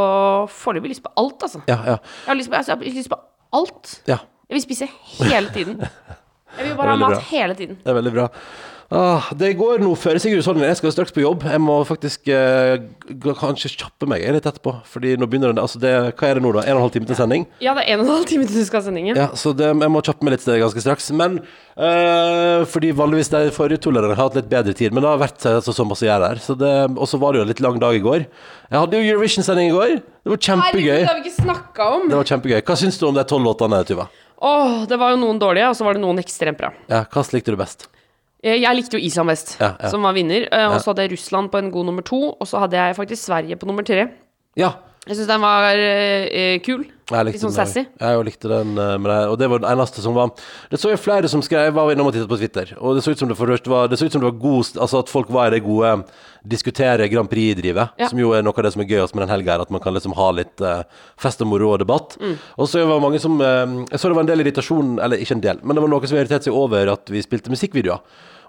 [SPEAKER 2] Foreløpig lyst på alt, altså.
[SPEAKER 1] Ja, ja.
[SPEAKER 2] Jeg har lyst på, altså, jeg har lyst på alt.
[SPEAKER 1] ja.
[SPEAKER 2] Jeg vil spise hele tiden. (laughs) Jeg vil bare ha mat
[SPEAKER 1] bra.
[SPEAKER 2] hele tiden.
[SPEAKER 1] Det er veldig bra. Ah, det går nå før Sigurd husholdningen. Jeg skal straks på jobb. Jeg må faktisk eh, kanskje kjappe meg litt etterpå. Fordi nå begynner det, altså det Hva er det nå, da? En og en halv time til sending?
[SPEAKER 2] Ja, det er en og en halv time til du skal ha sending. Ja.
[SPEAKER 1] Så det, jeg må kjappe meg litt det, ganske straks. Men eh, fordi vanligvis de forrige to lederne har hatt litt bedre tid. Men det har vært altså, så, så masse å gjøre her. Så det- Og så var det jo en litt lang dag i går. Jeg hadde jo Eurovision-sending i går. Det var kjempegøy.
[SPEAKER 2] Herregud, det har vi ikke snakka om!
[SPEAKER 1] Det var kjempegøy. Hva syns du om de tolv låtene, Tuva?
[SPEAKER 2] Åh, det var jo noen dårlige, og så var det noen ekstremt bra.
[SPEAKER 1] Ja, Hva likte du best?
[SPEAKER 2] Eh, Jeg likte jo Island best,
[SPEAKER 1] Ja, ja.
[SPEAKER 2] som var vinner. eh, Og så hadde jeg Russland på en god nummer to, og så hadde jeg faktisk Sverige på nummer tre.
[SPEAKER 1] Ja,
[SPEAKER 2] Jeg syns den var eh, eh, kul.
[SPEAKER 1] Jeg likte
[SPEAKER 2] Litt sånn
[SPEAKER 1] den,
[SPEAKER 2] sassy.
[SPEAKER 1] Jeg Jeg likte den eh, med det, og det var den eneste som var Det så jo flere som skrev var innom og tittet på Twitter, og det så ut som det for det første var Det så ut som det var god Altså at folk var i det gode diskutere Grand Prix-drivet,
[SPEAKER 2] Ja.
[SPEAKER 1] som jo er noe av det som er gøyest med den helga her, at man kan liksom ha litt eh, fest og moro og debatt.
[SPEAKER 2] Mm.
[SPEAKER 1] Og så var det mange som eh, Jeg så det var en del irritasjon, eller ikke en del, men det var noen som irriterte seg over at vi spilte musikkvideoer.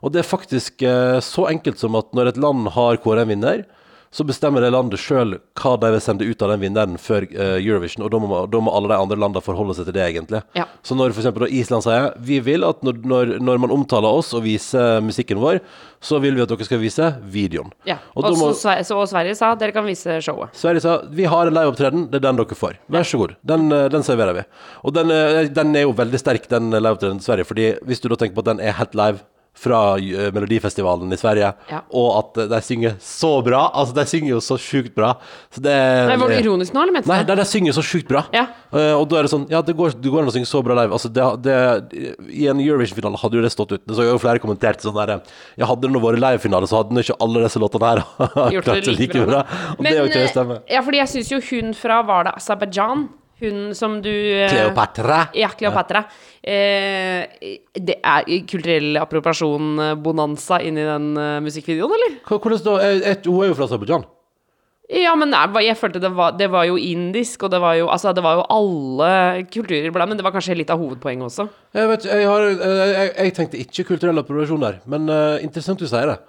[SPEAKER 1] Og det er faktisk eh, så enkelt som at når et land har kåret en vinner, så bestemmer det landet sjøl hva de vil sende ut av den vinneren før uh, Eurovision, og da må, da må alle de andre landene forholde seg til det, egentlig.
[SPEAKER 2] Ja.
[SPEAKER 1] Så når da Island sier vi vil at når, når, når man omtaler oss og viser musikken vår, så vil vi at dere skal vise videoen.
[SPEAKER 2] Ja.
[SPEAKER 1] Og
[SPEAKER 2] Og
[SPEAKER 1] må-
[SPEAKER 2] så så Sverige sa dere kan vise showet.
[SPEAKER 1] Sverige sa vi har en liveopptreden, det er den dere får. Vær så god. Den, eh, den serverer vi. Og den, eh, den er jo veldig sterk, den liveopptredenen til Sverige. fordi hvis du da tenker på at den er helt live fra eh, Melodifestivalen i Sverige,
[SPEAKER 2] Ja.
[SPEAKER 1] og at eh, de synger så bra Altså, de synger jo så sjukt bra. Så det
[SPEAKER 2] Nei, Var det ironisk nå, eller mente du
[SPEAKER 1] Nei,
[SPEAKER 2] det?
[SPEAKER 1] de, de synger så sjukt bra.
[SPEAKER 2] Ja.
[SPEAKER 1] Eh, og da er det sånn Ja, det går, det går an å synge så bra live. Altså, det, det, I en Eurovision-finale hadde jo det stått ut. Det så jo flere kommenterte sånn der Ja, hadde det nå vært livefinale, så hadde nå ikke alle disse låtene her (laughs)
[SPEAKER 2] Gjort
[SPEAKER 1] klart
[SPEAKER 2] det like bra.
[SPEAKER 1] Og det er jo ikke det
[SPEAKER 2] eh,
[SPEAKER 1] stemmer.
[SPEAKER 2] ja, fordi jeg syns jo hun fra Var det Aserbajdsjan? Hun som du eh,
[SPEAKER 1] Kleopatra.
[SPEAKER 2] Ja, Kleopatra. Eh, det er kulturell appropriasjon-bonanza inni den eh, musikkvideoen, eller?
[SPEAKER 1] Hvordan da? Eh, Hun er jo fra Aserbajdsjan.
[SPEAKER 2] Ja, men jeg følte det var, det var jo indisk, og det var jo, altså, det var jo alle kulturer blant, men det var kanskje litt av hovedpoenget også.
[SPEAKER 1] Jeg, vet, jeg, har, eh, jeg, jeg tenkte ikke kulturell appropriasjon der, men uh, interessant du sier det.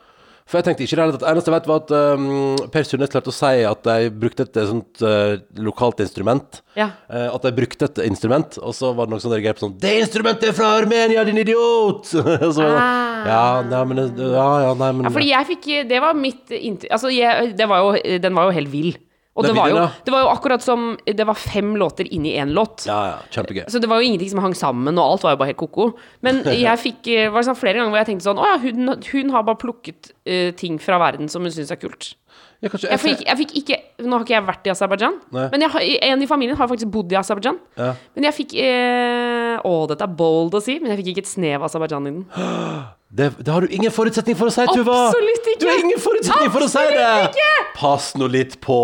[SPEAKER 1] For jeg tenkte ikke det Det. Eneste jeg vet, var at um, Per Sundnes klarte å si at de brukte et eh, sånt uh, lokalt instrument.
[SPEAKER 2] Ja.
[SPEAKER 1] Uh, at de brukte et instrument, og så var det noen som reagerte sånn 'Det instrumentet er fra Armenia, din idiot!' (laughs) Så,
[SPEAKER 2] Ah.
[SPEAKER 1] ja, nei, men, ja, ja, nei, men
[SPEAKER 2] Ja, fordi jeg fikk Det var mitt inntrykk Altså, jeg, det var jo, den var jo helt vill. Og
[SPEAKER 1] det,
[SPEAKER 2] det var, jo, det var jo akkurat som Det var fem låter inni én låt.
[SPEAKER 1] Ja, ja, kjempegøy.
[SPEAKER 2] Så det var jo ingenting som hang sammen, og alt var jo bare helt ko-ko. Men (laughs) jeg fikk eh, var det sånn flere ganger hvor jeg tenkte sånn Å ja, hun, hun har bare plukket uh, ting fra verden som hun syns er kult.
[SPEAKER 1] Kanskje,
[SPEAKER 2] Jeg fikk, jeg fikk ikke Nå har ikke jeg vært i Aserbajdsjan, men jeg en i familien har faktisk bodd i Aserbajdsjan.
[SPEAKER 1] Ja.
[SPEAKER 2] Men jeg fikk eh, Å, dette er bold å si, men jeg fikk ikke et snev av Aserbajdsjan i den. (gasps)
[SPEAKER 1] det, det har du ingen forutsetning for å si, Tuva!
[SPEAKER 2] Absolutt ikke!
[SPEAKER 1] Du har ingen forutsetning for å si det!
[SPEAKER 2] Absolutt ikke!
[SPEAKER 1] Pass nå litt på.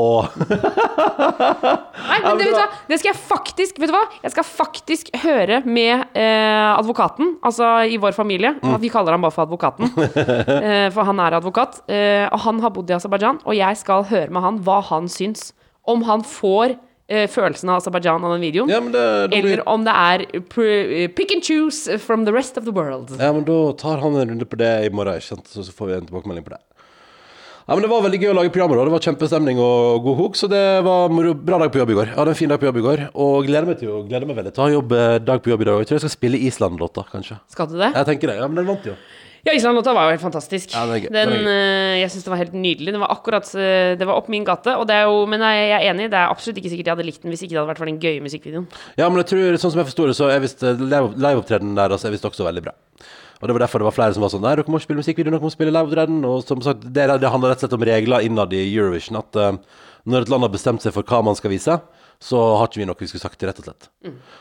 [SPEAKER 1] (laughs)
[SPEAKER 2] Nei, men det, vet du hva? det skal jeg faktisk Vet du hva? Jeg skal faktisk høre med eh, advokaten, altså i vår familie.
[SPEAKER 1] Mm.
[SPEAKER 2] Vi kaller ham bare for advokaten, (laughs) eh, for han er advokat. Eh, og han har bodd i Aserbajdsjan, og jeg skal høre med han hva han syns. Om han får følelsen av Aserbajdsjan av den videoen,
[SPEAKER 1] Ja, det, det, blir-
[SPEAKER 2] eller om det er pick and choose from the rest of the world.
[SPEAKER 1] Ja, men da tar han en runde på det i morgen, ikke sant? Så får vi en tilbakemelding på det. Ja, men Det var veldig gøy å lage programmet. da. Det var kjempestemning og god hok, så det var en bra dag på jobb i går. Jeg hadde en fin dag på jobb i går, og gleder meg til å gleder meg veldig til å ha jobb, eh, dag på jobb i dag. Jeg tror jeg skal spille Island-låta, kanskje.
[SPEAKER 2] Skal du det?
[SPEAKER 1] Jeg tenker det. Ja, men den vant jo.
[SPEAKER 2] Ja, Island-låta var jo helt fantastisk.
[SPEAKER 1] Ja, det.
[SPEAKER 2] Den, eh, jeg syns det var helt nydelig. Det var akkurat eh, Det var opp min gate. Og det er jo, men jeg er enig, det er absolutt ikke sikkert jeg hadde likt den hvis ikke det hadde vært for den gøye musikkvideoen.
[SPEAKER 1] Ja, men jeg tror, sånn som jeg forstår det, så er visst eh, live- liveopptredenen der altså, er visst også veldig bra. Og det var derfor det var flere som var sånn Nei, dere må ikke spille musikkvideo, dere må spille liveopptreden. Og som sagt, det, det handler rett og slett om regler innad i Eurovision. At uh, når et land har bestemt seg for hva man skal vise, så har ikke vi noe vi skulle sagt, rett og slett.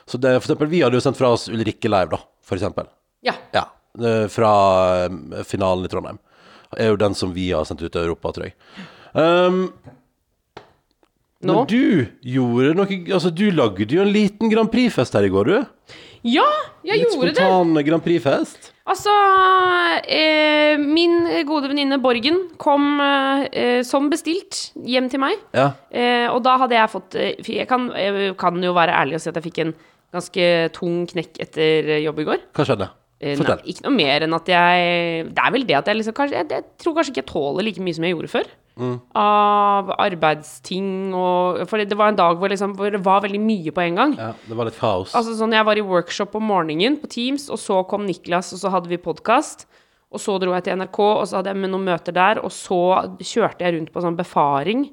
[SPEAKER 1] Så det, for eksempel, vi hadde jo sendt fra oss Ulrikke live, da, for eksempel.
[SPEAKER 2] Ja.
[SPEAKER 1] Ja. Eh, Fra eh, finalen i Trondheim. Er jo den som vi har sendt ut til Europa, tror jeg. Um,
[SPEAKER 2] Nå?
[SPEAKER 1] Men du gjorde noe Altså, du lagde jo en liten Grand Prix-fest her i går, du.
[SPEAKER 2] Ja, jeg
[SPEAKER 1] Litt
[SPEAKER 2] gjorde det!
[SPEAKER 1] spontan Grand Prix-fest.
[SPEAKER 2] Altså, eh, min gode venninne Borgen kom eh, som bestilt hjem til meg.
[SPEAKER 1] Ja.
[SPEAKER 2] Eh, og da hadde jeg fått eh, Jeg kan, jeg kan jo være ærlig og si at jeg fikk en ganske tung knekk etter jobb i går.
[SPEAKER 1] Hva skjedde?
[SPEAKER 2] Eh,
[SPEAKER 1] Fortell.
[SPEAKER 2] Nei, ikke noe mer enn at jeg Det er vel det at jeg liksom kanskje, jeg, jeg tror kanskje ikke jeg tåler like mye som jeg gjorde før.
[SPEAKER 1] Mm.
[SPEAKER 2] Av arbeidsting og For det var en dag hvor, liksom, hvor det var veldig mye på en gang.
[SPEAKER 1] Ja, det var litt kaos.
[SPEAKER 2] Altså sånn, Jeg var i workshop om morgenen på Teams, og så kom Niklas, og så hadde vi podkast. Og så dro jeg til NRK, og så hadde jeg med noen møter der, og så kjørte jeg rundt på sånn befaring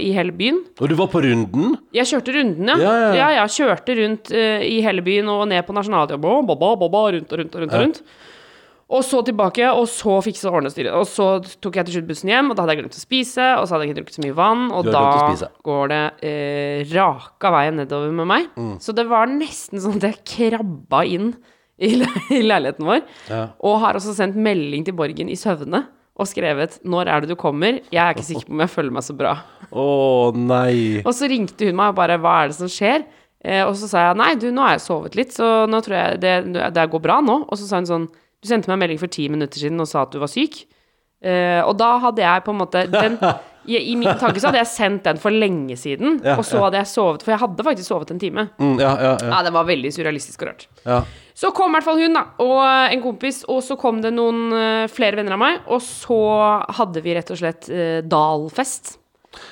[SPEAKER 2] i hele byen.
[SPEAKER 1] Og du var på runden?
[SPEAKER 2] Jeg kjørte runden, ja.
[SPEAKER 1] Ja, ja, ja.
[SPEAKER 2] ja, Kjørte rundt uh, i hele byen og ned på ba, rundt og rundt og rundt. og rundt. Og så tilbake, og så fikse og ordne styret. Og så tok jeg til slutt bussen hjem, og da hadde jeg glemt å spise, og så hadde jeg ikke drukket så mye vann, og da går det uh, raka veien nedover med meg.
[SPEAKER 1] Mm.
[SPEAKER 2] Så det var nesten sånn at jeg krabba inn i, le (laughs) i leiligheten vår,
[SPEAKER 1] Ja.
[SPEAKER 2] og har også sendt melding til Borgen i søvne. Og skrevet 'Når er det du kommer?' Jeg er ikke sikker på om jeg føler meg så bra.
[SPEAKER 1] Å nei.
[SPEAKER 2] Og så ringte hun meg og bare 'Hva er det som skjer?' Eh, og så sa jeg 'Nei, du, nå har jeg sovet litt, så nå tror jeg det, det går bra nå'. Og så sa hun sånn 'Du sendte meg en melding for ti minutter siden og sa at du var syk'. Eh, og da hadde jeg på en måte den, i, I min tanke så hadde jeg sendt den for lenge siden,
[SPEAKER 1] Ja,
[SPEAKER 2] og så hadde jeg sovet For jeg hadde faktisk sovet en time.
[SPEAKER 1] Mm, ja, ja, ja.
[SPEAKER 2] Ja, det var veldig surrealistisk og rart.
[SPEAKER 1] ja.
[SPEAKER 2] Så kom i hvert fall hun, da, og en kompis, og så kom det noen eh, flere venner av meg, og så hadde vi rett og slett eh, Dalfest.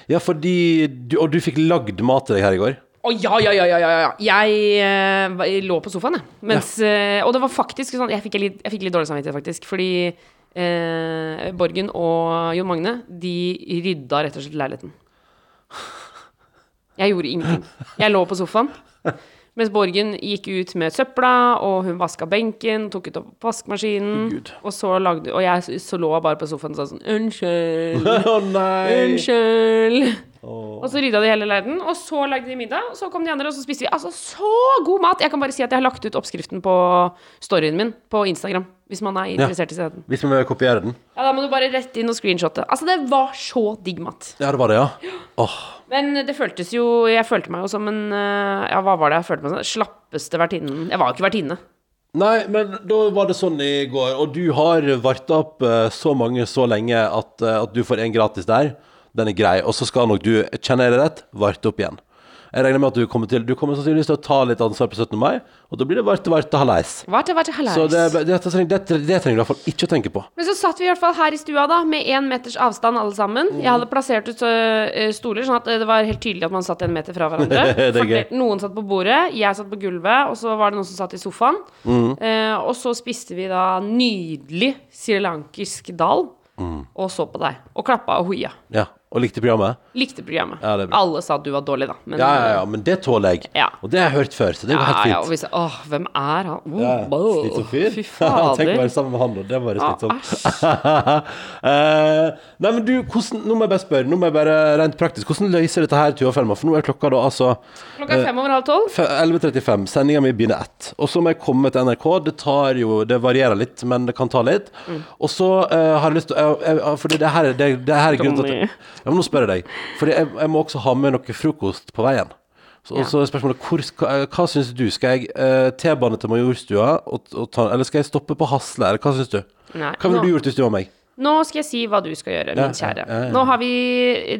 [SPEAKER 1] ja fordi du, Og du fikk lagd mat til deg her i går?
[SPEAKER 2] Å ja, ja, ja, ja, ja, ja. Jeg eh, lå på sofaen, jeg. Mens, eh, og det var faktisk sånn Jeg fikk litt, jeg fikk litt dårlig samvittighet, faktisk. Fordi eh, Borgen og Jon Magne, de rydda rett og slett leiligheten. Jeg gjorde ingenting. Jeg lå på sofaen. Mens Borgen gikk ut med søpla, og hun vaska benken, tok ut opp vaskemaskinen.
[SPEAKER 1] Gud.
[SPEAKER 2] Og så lagde Og jeg så lå bare på sofaen og sa sånn Unnskyld. (laughs)
[SPEAKER 1] Å nei.
[SPEAKER 2] Unnskyld. Og så rydda de hele leiden, og så lagde de middag. Og så kom de andre, og så spiste vi altså så god mat! Jeg kan bare si at jeg har lagt ut oppskriften på storyen min på Instagram. Hvis man er interessert i stedet.
[SPEAKER 1] Hvis man vil kopiere den?
[SPEAKER 2] Ja, da må du bare rette inn og screenshotte. Altså, det var så digg mat.
[SPEAKER 1] Ja, det var det, ja. Oh.
[SPEAKER 2] Men det føltes jo Jeg følte meg jo som en eh, Ja, hva var det jeg følte meg som? Slappeste vertinnen. Jeg var jo ikke vertinne.
[SPEAKER 1] Nei, men da var det sånn i går, og du har varta opp eh, så mange så lenge at, eh, at du får en gratis der. Den er grei. Og så skal nok du, kjenner jeg det rett, varte opp igjen. Jeg regner med at du kommer til Du kommer sannsynligvis til å ta litt ansvar på 17. mai, og da blir det varte, varte, hallais.
[SPEAKER 2] Varte, varte, hallais.
[SPEAKER 1] Så det, det, det, det, det trenger du i hvert fall ikke å tenke på.
[SPEAKER 2] Men så satt vi i hvert fall her i stua da, med én meters avstand alle sammen. Jeg hadde plassert ut øh, stoler, sånn at det var helt tydelig at man satt en meter fra hverandre. (laughs)
[SPEAKER 1] Er gøy.
[SPEAKER 2] Noen satt på bordet, jeg satt på gulvet, og så var det noen som satt i sofaen.
[SPEAKER 1] Mm.
[SPEAKER 2] Eh, og så spiste vi da nydelig srilankisk dal,
[SPEAKER 1] Mm.
[SPEAKER 2] og så på deg. Og klappa og hoia.
[SPEAKER 1] Ja, Og likte programmet?
[SPEAKER 2] Likte programmet.
[SPEAKER 1] Ja, det er bra.
[SPEAKER 2] Alle sa at du var dårlig, da. Men,
[SPEAKER 1] Ja, ja, ja, men det tåler jeg.
[SPEAKER 2] Ja.
[SPEAKER 1] Og det har jeg hørt før, så det går helt
[SPEAKER 2] Ja, ja, og
[SPEAKER 1] hvis
[SPEAKER 2] vi sa åh, hvem er han? Oh,
[SPEAKER 1] Ja,
[SPEAKER 2] boh.
[SPEAKER 1] Slitsom fyr.
[SPEAKER 2] Fy (laughs)
[SPEAKER 1] Tenk å
[SPEAKER 2] fader.
[SPEAKER 1] være sammen med han, og det var
[SPEAKER 2] Ja,
[SPEAKER 1] slitsomt. uh, (laughs) nei, men du, hvordan, nå må jeg bare spørre, nå må jeg bare rent praktisk, hvordan løser dette her, Tuva Felma? For nå er klokka da altså
[SPEAKER 2] Klokka er fem over halv tolv.
[SPEAKER 1] 11.35, sendinga mi begynner ett. Og så må jeg komme til NRK. Det tar jo, det varierer litt, men det kan ta litt.
[SPEAKER 2] Mm.
[SPEAKER 1] Og så uh, har jeg lyst til uh, jeg- jeg- Fordi det her, det, det her er grunnen til at. Ja, men nå spør jeg deg. Fordi jeg, jeg må også ha med noe frokost på veien. Så,
[SPEAKER 2] Ja.
[SPEAKER 1] så er spørsmålet hvor hva, hva syns du? Skal jeg eh, T-bane til Majorstua, og, og ta, eller skal jeg stoppe på Hasle? Eller hva syns du?
[SPEAKER 2] Nei,
[SPEAKER 1] Hva ville
[SPEAKER 2] nå-
[SPEAKER 1] du gjort hvis du var meg?
[SPEAKER 2] Nå skal jeg si hva du skal gjøre, min kjære.
[SPEAKER 1] ja, ja, ja.
[SPEAKER 2] Nå har vi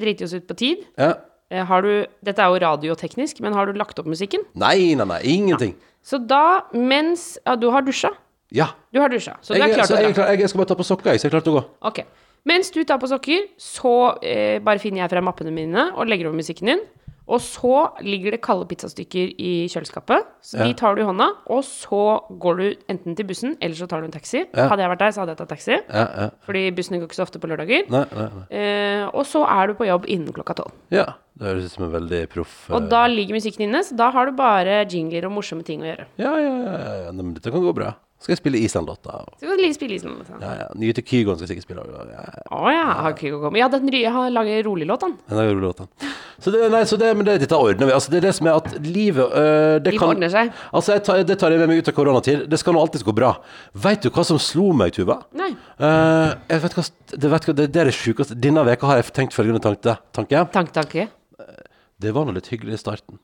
[SPEAKER 2] driti oss ut på tid.
[SPEAKER 1] Ja.
[SPEAKER 2] Eh, Har du, dette er jo radioteknisk, men har du lagt opp musikken?
[SPEAKER 1] Nei, nei, nei, ingenting.
[SPEAKER 2] Så da, mens ja, Du har dusja.
[SPEAKER 1] Ja.
[SPEAKER 2] Du har dusja, så du
[SPEAKER 1] Jeg,
[SPEAKER 2] er klar til å dra.
[SPEAKER 1] Jeg, jeg skal bare ta på sokker, jeg, så jeg er klar til å gå.
[SPEAKER 2] Ok. Mens du tar på sokker, så eh, bare finner jeg frem mappene mine og legger over musikken din. Og så ligger det kalde pizzastykker i kjøleskapet. Så
[SPEAKER 1] Ja.
[SPEAKER 2] de tar du i hånda, og så går du enten til bussen, eller så tar du en taxi.
[SPEAKER 1] Ja.
[SPEAKER 2] Hadde jeg vært der, så hadde jeg tatt taxi.
[SPEAKER 1] Ja, ja.
[SPEAKER 2] Fordi bussene går ikke så ofte på lørdager.
[SPEAKER 1] Nei, nei, nei.
[SPEAKER 2] Eh, og så er du på jobb innen klokka tolv.
[SPEAKER 1] Ja, det høres ut som en veldig proff eh,
[SPEAKER 2] Og da ligger musikken inne, så da har du bare jingler og morsomme ting å gjøre.
[SPEAKER 1] Ja, ja, ja, ja, ja. Men dette kan gå bra. Skal jeg spille Island-låta?
[SPEAKER 2] Så kan du spille i sånn.
[SPEAKER 1] Ja, ja. Nye til Kygon skal jeg sikkert spille. Å Ja, Oh,
[SPEAKER 2] ja, har Kygo kommet? Ja, den, jeg har laget rolig låt, han.
[SPEAKER 1] Den har rolig-låtene. Så det, nei, så det, men det, dette ordner vi. Altså, det er det som er at livet øh, det
[SPEAKER 2] Livet
[SPEAKER 1] kan,
[SPEAKER 2] ordner seg.
[SPEAKER 1] Altså, tar, det tar jeg med meg ut av koronatid. Det skal nå alltid gå bra. Veit du hva som slo meg, Tuva?
[SPEAKER 2] Nei.
[SPEAKER 1] Uh, jeg vet hva, det, vet hva, det, det er det sjukeste. Denne veka har jeg tenkt følgende tanke. tanke.
[SPEAKER 2] Tanke, tanke.
[SPEAKER 1] Det var nå litt hyggelig i starten.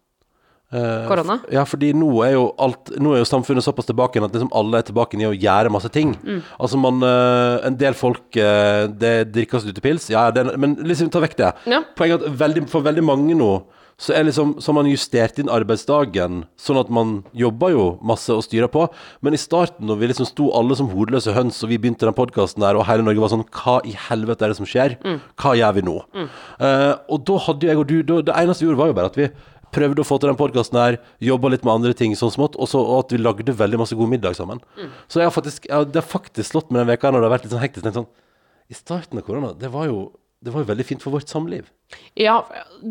[SPEAKER 1] Eh,
[SPEAKER 2] Korona?
[SPEAKER 1] Ja, fordi nå er jo alt Nå er jo samfunnet såpass tilbake igjen at liksom alle er tilbake i å gjøre masse ting.
[SPEAKER 2] Mm.
[SPEAKER 1] Altså man eh, En del folk eh, Det drikkes ute pils, ja, det, men liksom ta vekk det.
[SPEAKER 2] Ja.
[SPEAKER 1] Poenget er at veldig, for veldig mange nå så er liksom Så har man justert inn arbeidsdagen sånn at man jobber jo masse og styrer på. Men i starten, når vi liksom sto alle som hodeløse høns, og vi begynte den podkasten der, og hele Norge var sånn Hva i helvete er det som skjer? Hva gjør vi nå? Eh, og da hadde jo jeg og du da, Det eneste vi gjorde, var jo bare at vi prøvde å få til den podkasten her, jobba litt med andre ting sånn smått, og, så, og at vi lagde veldig masse god middag sammen. Så jeg har faktisk, jeg, det har faktisk slått meg den veka når det har vært litt sånn hektisk. tenkt Sånn, I starten av korona, det var jo det var jo veldig fint for vårt samliv.
[SPEAKER 2] Ja,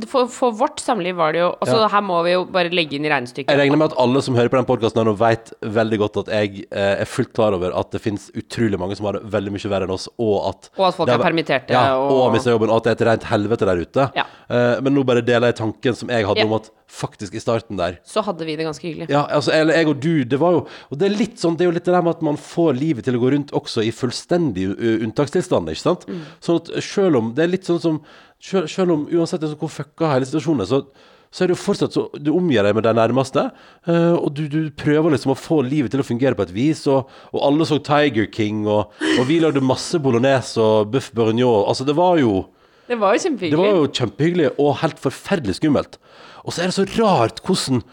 [SPEAKER 2] for, for vårt samliv var det jo Altså,
[SPEAKER 1] Ja.
[SPEAKER 2] her må vi jo bare legge inn i regnestykket.
[SPEAKER 1] Jeg regner med at alle som hører på den podkasten nå, vet veldig godt at jeg eh, er fullt klar over at det finnes utrolig mange som har det veldig mye verre enn oss, og at
[SPEAKER 2] Og at folk
[SPEAKER 1] det
[SPEAKER 2] er permitterte,
[SPEAKER 1] Ja, og,
[SPEAKER 2] og-
[SPEAKER 1] har mistet jobben, og at det er et rent helvete der ute.
[SPEAKER 2] Ja.
[SPEAKER 1] Eh, men nå bare deler jeg tanken som jeg hadde om at faktisk i starten der
[SPEAKER 2] Så hadde vi det ganske hyggelig.
[SPEAKER 1] Ja, altså, eller jeg og du, det var jo Og det er litt sånn, det er jo litt det der med at man får livet til å gå rundt også i fullstendig unntakstilstand, ikke sant? Sånn at selv om Det er litt sånn som Selv, selv om uansett det er hvor fucka hele situasjonen er, så så er det jo fortsatt så Du omgir deg med de nærmeste, uh, og du, du prøver liksom å få livet til å fungere på et vis. Og, og alle så Tiger King, og, og vi lagde masse bolognese og buff bourguignon. Altså, det var jo
[SPEAKER 2] Det var jo
[SPEAKER 1] det
[SPEAKER 2] kjempehyggelig.
[SPEAKER 1] var jo kjempehyggelig og helt forferdelig skummelt. Og så er det så rart hvordan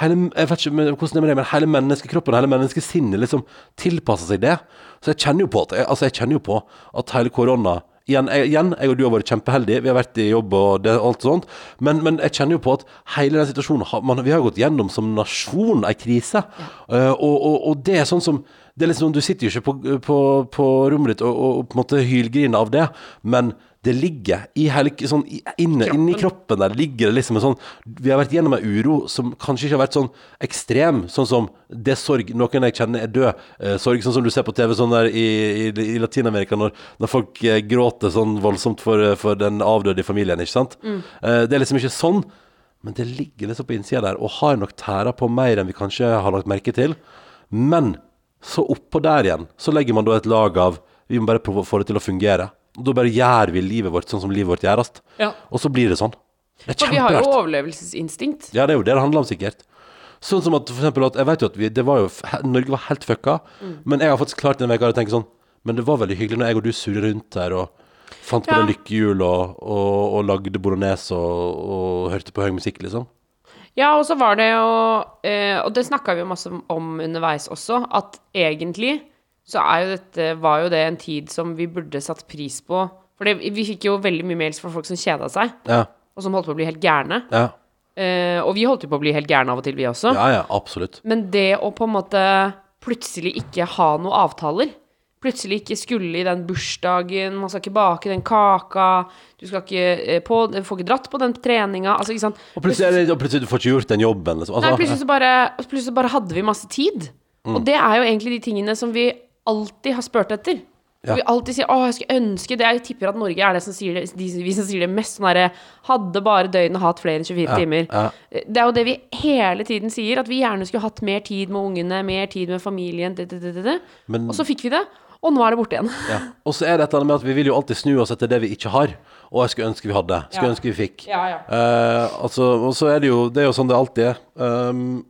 [SPEAKER 1] hele, jeg vet ikke hvordan det er med det, men hele menneskekroppen hele menneskesinnet liksom tilpasser seg det. Så jeg kjenner jo på at, altså jeg kjenner jo på at hele korona Igjen jeg, igjen, jeg og du har vært kjempeheldige. Vi har vært i jobb og det, alt sånt. Men, men jeg kjenner jo på at hele den situasjonen har, man, Vi har gått gjennom som nasjon ei krise. Eh, og, og, og det er sånn som det er liksom, Du sitter jo ikke på, på, på rommet ditt og, og, på en måte hylgriner av det, men det ligger i hele sånn, i- kroppen. inni kroppen der ligger det liksom en sånn Vi har vært gjennom en uro som kanskje ikke har vært sånn ekstrem, sånn som det sorg Noen jeg kjenner er død. Eh, sorg sånn som du ser på TV sånn der i, i, i Latin-Amerika, når, når folk eh, gråter sånn voldsomt for, for den avdøde i familien, ikke sant? Eh, det er liksom ikke sånn. Men det ligger liksom på innsida der, og har nok tæra på mer enn vi kanskje har lagt merke til. Men så oppå der igjen, så legger man da et lag av Vi må bare prøve å få det til å fungere. Og da bare gjør vi livet vårt sånn som livet vårt gjøres.
[SPEAKER 2] Ja.
[SPEAKER 1] Og så blir det sånn. Det er
[SPEAKER 2] For vi har jo overlevelsesinstinkt.
[SPEAKER 1] Ja, det er jo det det handler om, sikkert. Sånn som at for eksempel at Jeg vet jo at vi, det var jo Norge var helt fucka, men jeg har faktisk klart denne veka å tenke sånn Men det var veldig hyggelig når jeg og du surra rundt her og fant på
[SPEAKER 2] Ja.
[SPEAKER 1] det lykkehjul og, og, og lagde bolognese og, og hørte på høy musikk, liksom.
[SPEAKER 2] Ja, og så var det jo eh, Og det snakka vi jo masse om underveis også, at egentlig så er jo dette var jo det en tid som vi burde satt pris på. For det, vi fikk jo veldig mye mails fra folk som kjeda seg,
[SPEAKER 1] Ja.
[SPEAKER 2] og som holdt på å bli helt gærne.
[SPEAKER 1] Ja,
[SPEAKER 2] Eh, og vi holdt jo på å bli helt gærne av og til, vi også.
[SPEAKER 1] ja, ja absolutt.
[SPEAKER 2] Men det å på en måte plutselig ikke ha noen avtaler Plutselig ikke skulle i den bursdagen, man skal ikke bake den kaka, du skal ikke eh, på, du får ikke dratt på den treninga altså, ikke sant?
[SPEAKER 1] Og plutselig, og plutselig du får ikke gjort den jobben. Liksom.
[SPEAKER 2] Nei,
[SPEAKER 1] Altså,
[SPEAKER 2] plutselig så, bare, plutselig bare hadde vi masse tid.
[SPEAKER 1] Mm.
[SPEAKER 2] Og det er jo egentlig de tingene som vi alltid har spurt etter.
[SPEAKER 1] Ja.
[SPEAKER 2] Vi alltid sier 'Å, jeg skulle ønske det'. Jeg tipper at Norge er det som sier det, de, vi som sier det mest sånn herre 'Hadde bare døgnet hatt flere enn 24 timer'.
[SPEAKER 1] ja.
[SPEAKER 2] Det er jo det vi hele tiden sier, at vi gjerne skulle hatt mer tid med ungene, mer tid med familien, det, det, det, det, det.
[SPEAKER 1] Men-
[SPEAKER 2] Og så fikk vi det, og nå er det borte igjen.
[SPEAKER 1] ja. Og så er det et eller annet med at vi vil jo alltid snu oss etter det vi ikke har. Og jeg skulle ønske vi hadde. Skulle
[SPEAKER 2] Ja.
[SPEAKER 1] ønske vi fikk.
[SPEAKER 2] Ja, ja.
[SPEAKER 1] Eh, altså, og så er det jo Det er jo sånn det alltid er. Um,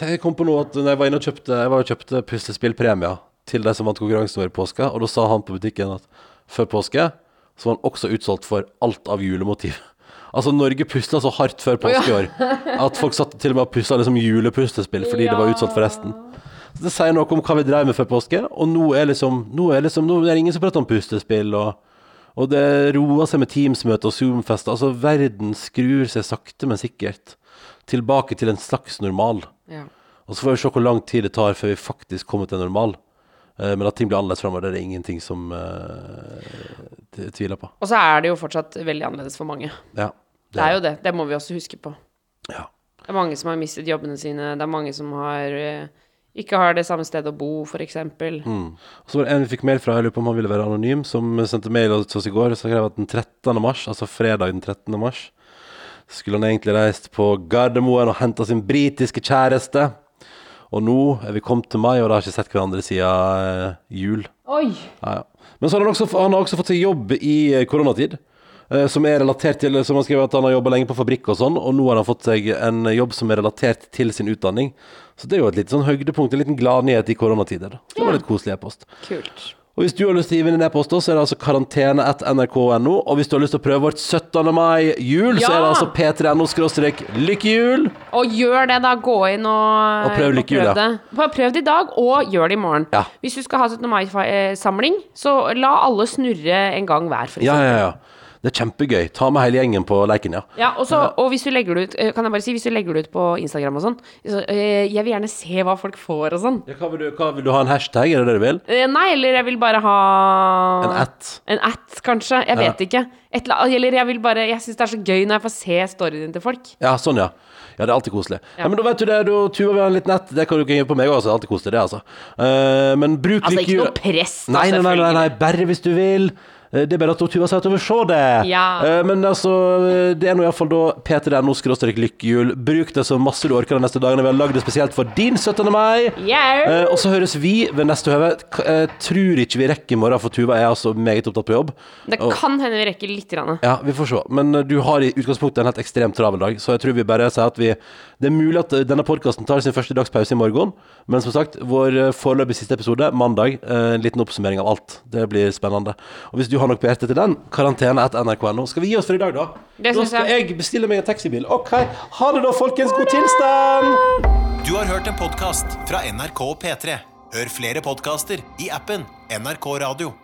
[SPEAKER 1] jeg kom på noe at når jeg var inne og kjøpte Jeg var og kjøpte puslespillpremier til de som vant konkurransen i påska, og da sa han på butikken at før påske så var han også utsolgt for alt av julemotiv. (laughs) Altså, Norge pusla så hardt før påske i år at folk satt til og med og pussa liksom julepustespill fordi det var utsolgt for resten. Så Det sier noe om hva vi drev med før påske, og nå er liksom Nå er, liksom, nå er det ingen som prater om pustespill, og, og det roer seg med Teams-møte og Zoom-fester. Altså, verden skrur seg sakte, men sikkert tilbake til en slags normal.
[SPEAKER 2] Ja.
[SPEAKER 1] Og så får vi se hvor lang tid det tar før vi faktisk kommer til en normal. Eh, Men at ting blir annerledes framover, det er det ingenting som eh, tviler på.
[SPEAKER 2] Og så er det jo fortsatt veldig annerledes for mange.
[SPEAKER 1] Ja.
[SPEAKER 2] Det er jo det. Det må vi også huske på.
[SPEAKER 1] Ja.
[SPEAKER 2] Det er mange som har mistet jobbene sine. Det er mange som har eh, ikke har det samme stedet å bo, f.eks.
[SPEAKER 1] Mm. Og så var det en vi fikk mail fra, jeg lurer på om han ville være anonym, som sendte mail til oss i går. Så skrev at den 13. mars, altså fredag den 13. mars, skulle han egentlig reist på Gardermoen og henta sin britiske kjæreste. Og nå er vi kommet til mai, og da har ikke sett hverandre siden eh, jul.
[SPEAKER 2] Oi!
[SPEAKER 1] Ja, ja. Men så har han også, han har også fått seg jobb i eh, koronatid. eh, Som er relatert til Som han skriver at han har jobba lenge på fabrikk og sånn, og nå har han fått seg en jobb som er relatert til sin utdanning. Så det er jo et lite sånn høydepunkt, en liten gladnyhet i koronatider. det var litt koselig e-post.
[SPEAKER 2] Kult.
[SPEAKER 1] Og hvis du har lyst til å gi inn en e-post, så er det altså karantene.nrk.no. Og hvis du har lyst til å prøve vårt 17. mai-jul, så er det altså p3.no skråstrek lykkehjul.
[SPEAKER 2] Og gjør det, da. Gå inn og,
[SPEAKER 1] Og prøv lykkehjul,
[SPEAKER 2] prøv det. Prøv prøv det i dag, og gjør det i morgen.
[SPEAKER 1] Ja.
[SPEAKER 2] Hvis du skal ha 17. mai-samling, så la alle snurre en gang hver, for eksempel.
[SPEAKER 1] Ja, ja, ja. Det er kjempegøy. Ta med hele gjengen på leken, ja.
[SPEAKER 2] Ja, og, så, og hvis du legger det ut eh, Kan jeg bare si, hvis du legger det ut på Instagram og sånn så, eh, Jeg vil gjerne se hva folk får og sånn.
[SPEAKER 1] ja hva, vil du, hva vil du ha en hashtag? Er det det du vil?
[SPEAKER 2] Eh, Nei, eller jeg vil bare ha
[SPEAKER 1] En at?
[SPEAKER 2] En at, kanskje. Jeg vet ikke. Et, eller jeg vil bare Jeg syns det er så gøy når jeg får se storyen din til folk.
[SPEAKER 1] Ja, sånn, ja. Ja, det er alltid koselig. Ja, men da vet du det. Da tuer vi en liten nett. Det kan du ikke gi på meg også. Det er alltid koselig, det, altså. Uh, men bruk
[SPEAKER 2] Altså, ikke noe press,
[SPEAKER 1] Nei, nei, nei, nei, nei, bare hvis du vil. Eh, Det er bare at Tuva sier at hun vil se det.
[SPEAKER 2] Ja.
[SPEAKER 1] Eh, Men altså, eh, det er nå iallfall da p3.no skråstrek lykkehjul. Bruk det så masse du orker de neste dagene. Vi har lagd det spesielt for din 17. mai.
[SPEAKER 2] Yeah.
[SPEAKER 1] Og så høres vi ved neste høve. Tror ikke vi rekker i morgen, for Tuva er altså meget opptatt på jobb.
[SPEAKER 2] Det kan hende vi rekker litt. Grann.
[SPEAKER 1] ja, vi får se. Men du har i utgangspunktet en helt ekstremt travel dag, så jeg tror vi bare sier at vi Det er mulig at denne podkasten tar sin første dagspause i morgen, men som sagt, vår foreløpig siste episode, mandag, en liten oppsummering av alt. Det blir spennende. Og hvis du har nok på hjertet til den, karantene etter nrk.no. Skal vi gi oss for i dag, da?
[SPEAKER 2] Det
[SPEAKER 1] da skal
[SPEAKER 2] jeg.
[SPEAKER 1] jeg bestille meg en taxibil. OK. Ha det da, folkens. God tilstand!
[SPEAKER 3] Du har hørt en podkast fra NRK og P3. Hør flere podkaster i appen NRK Radio.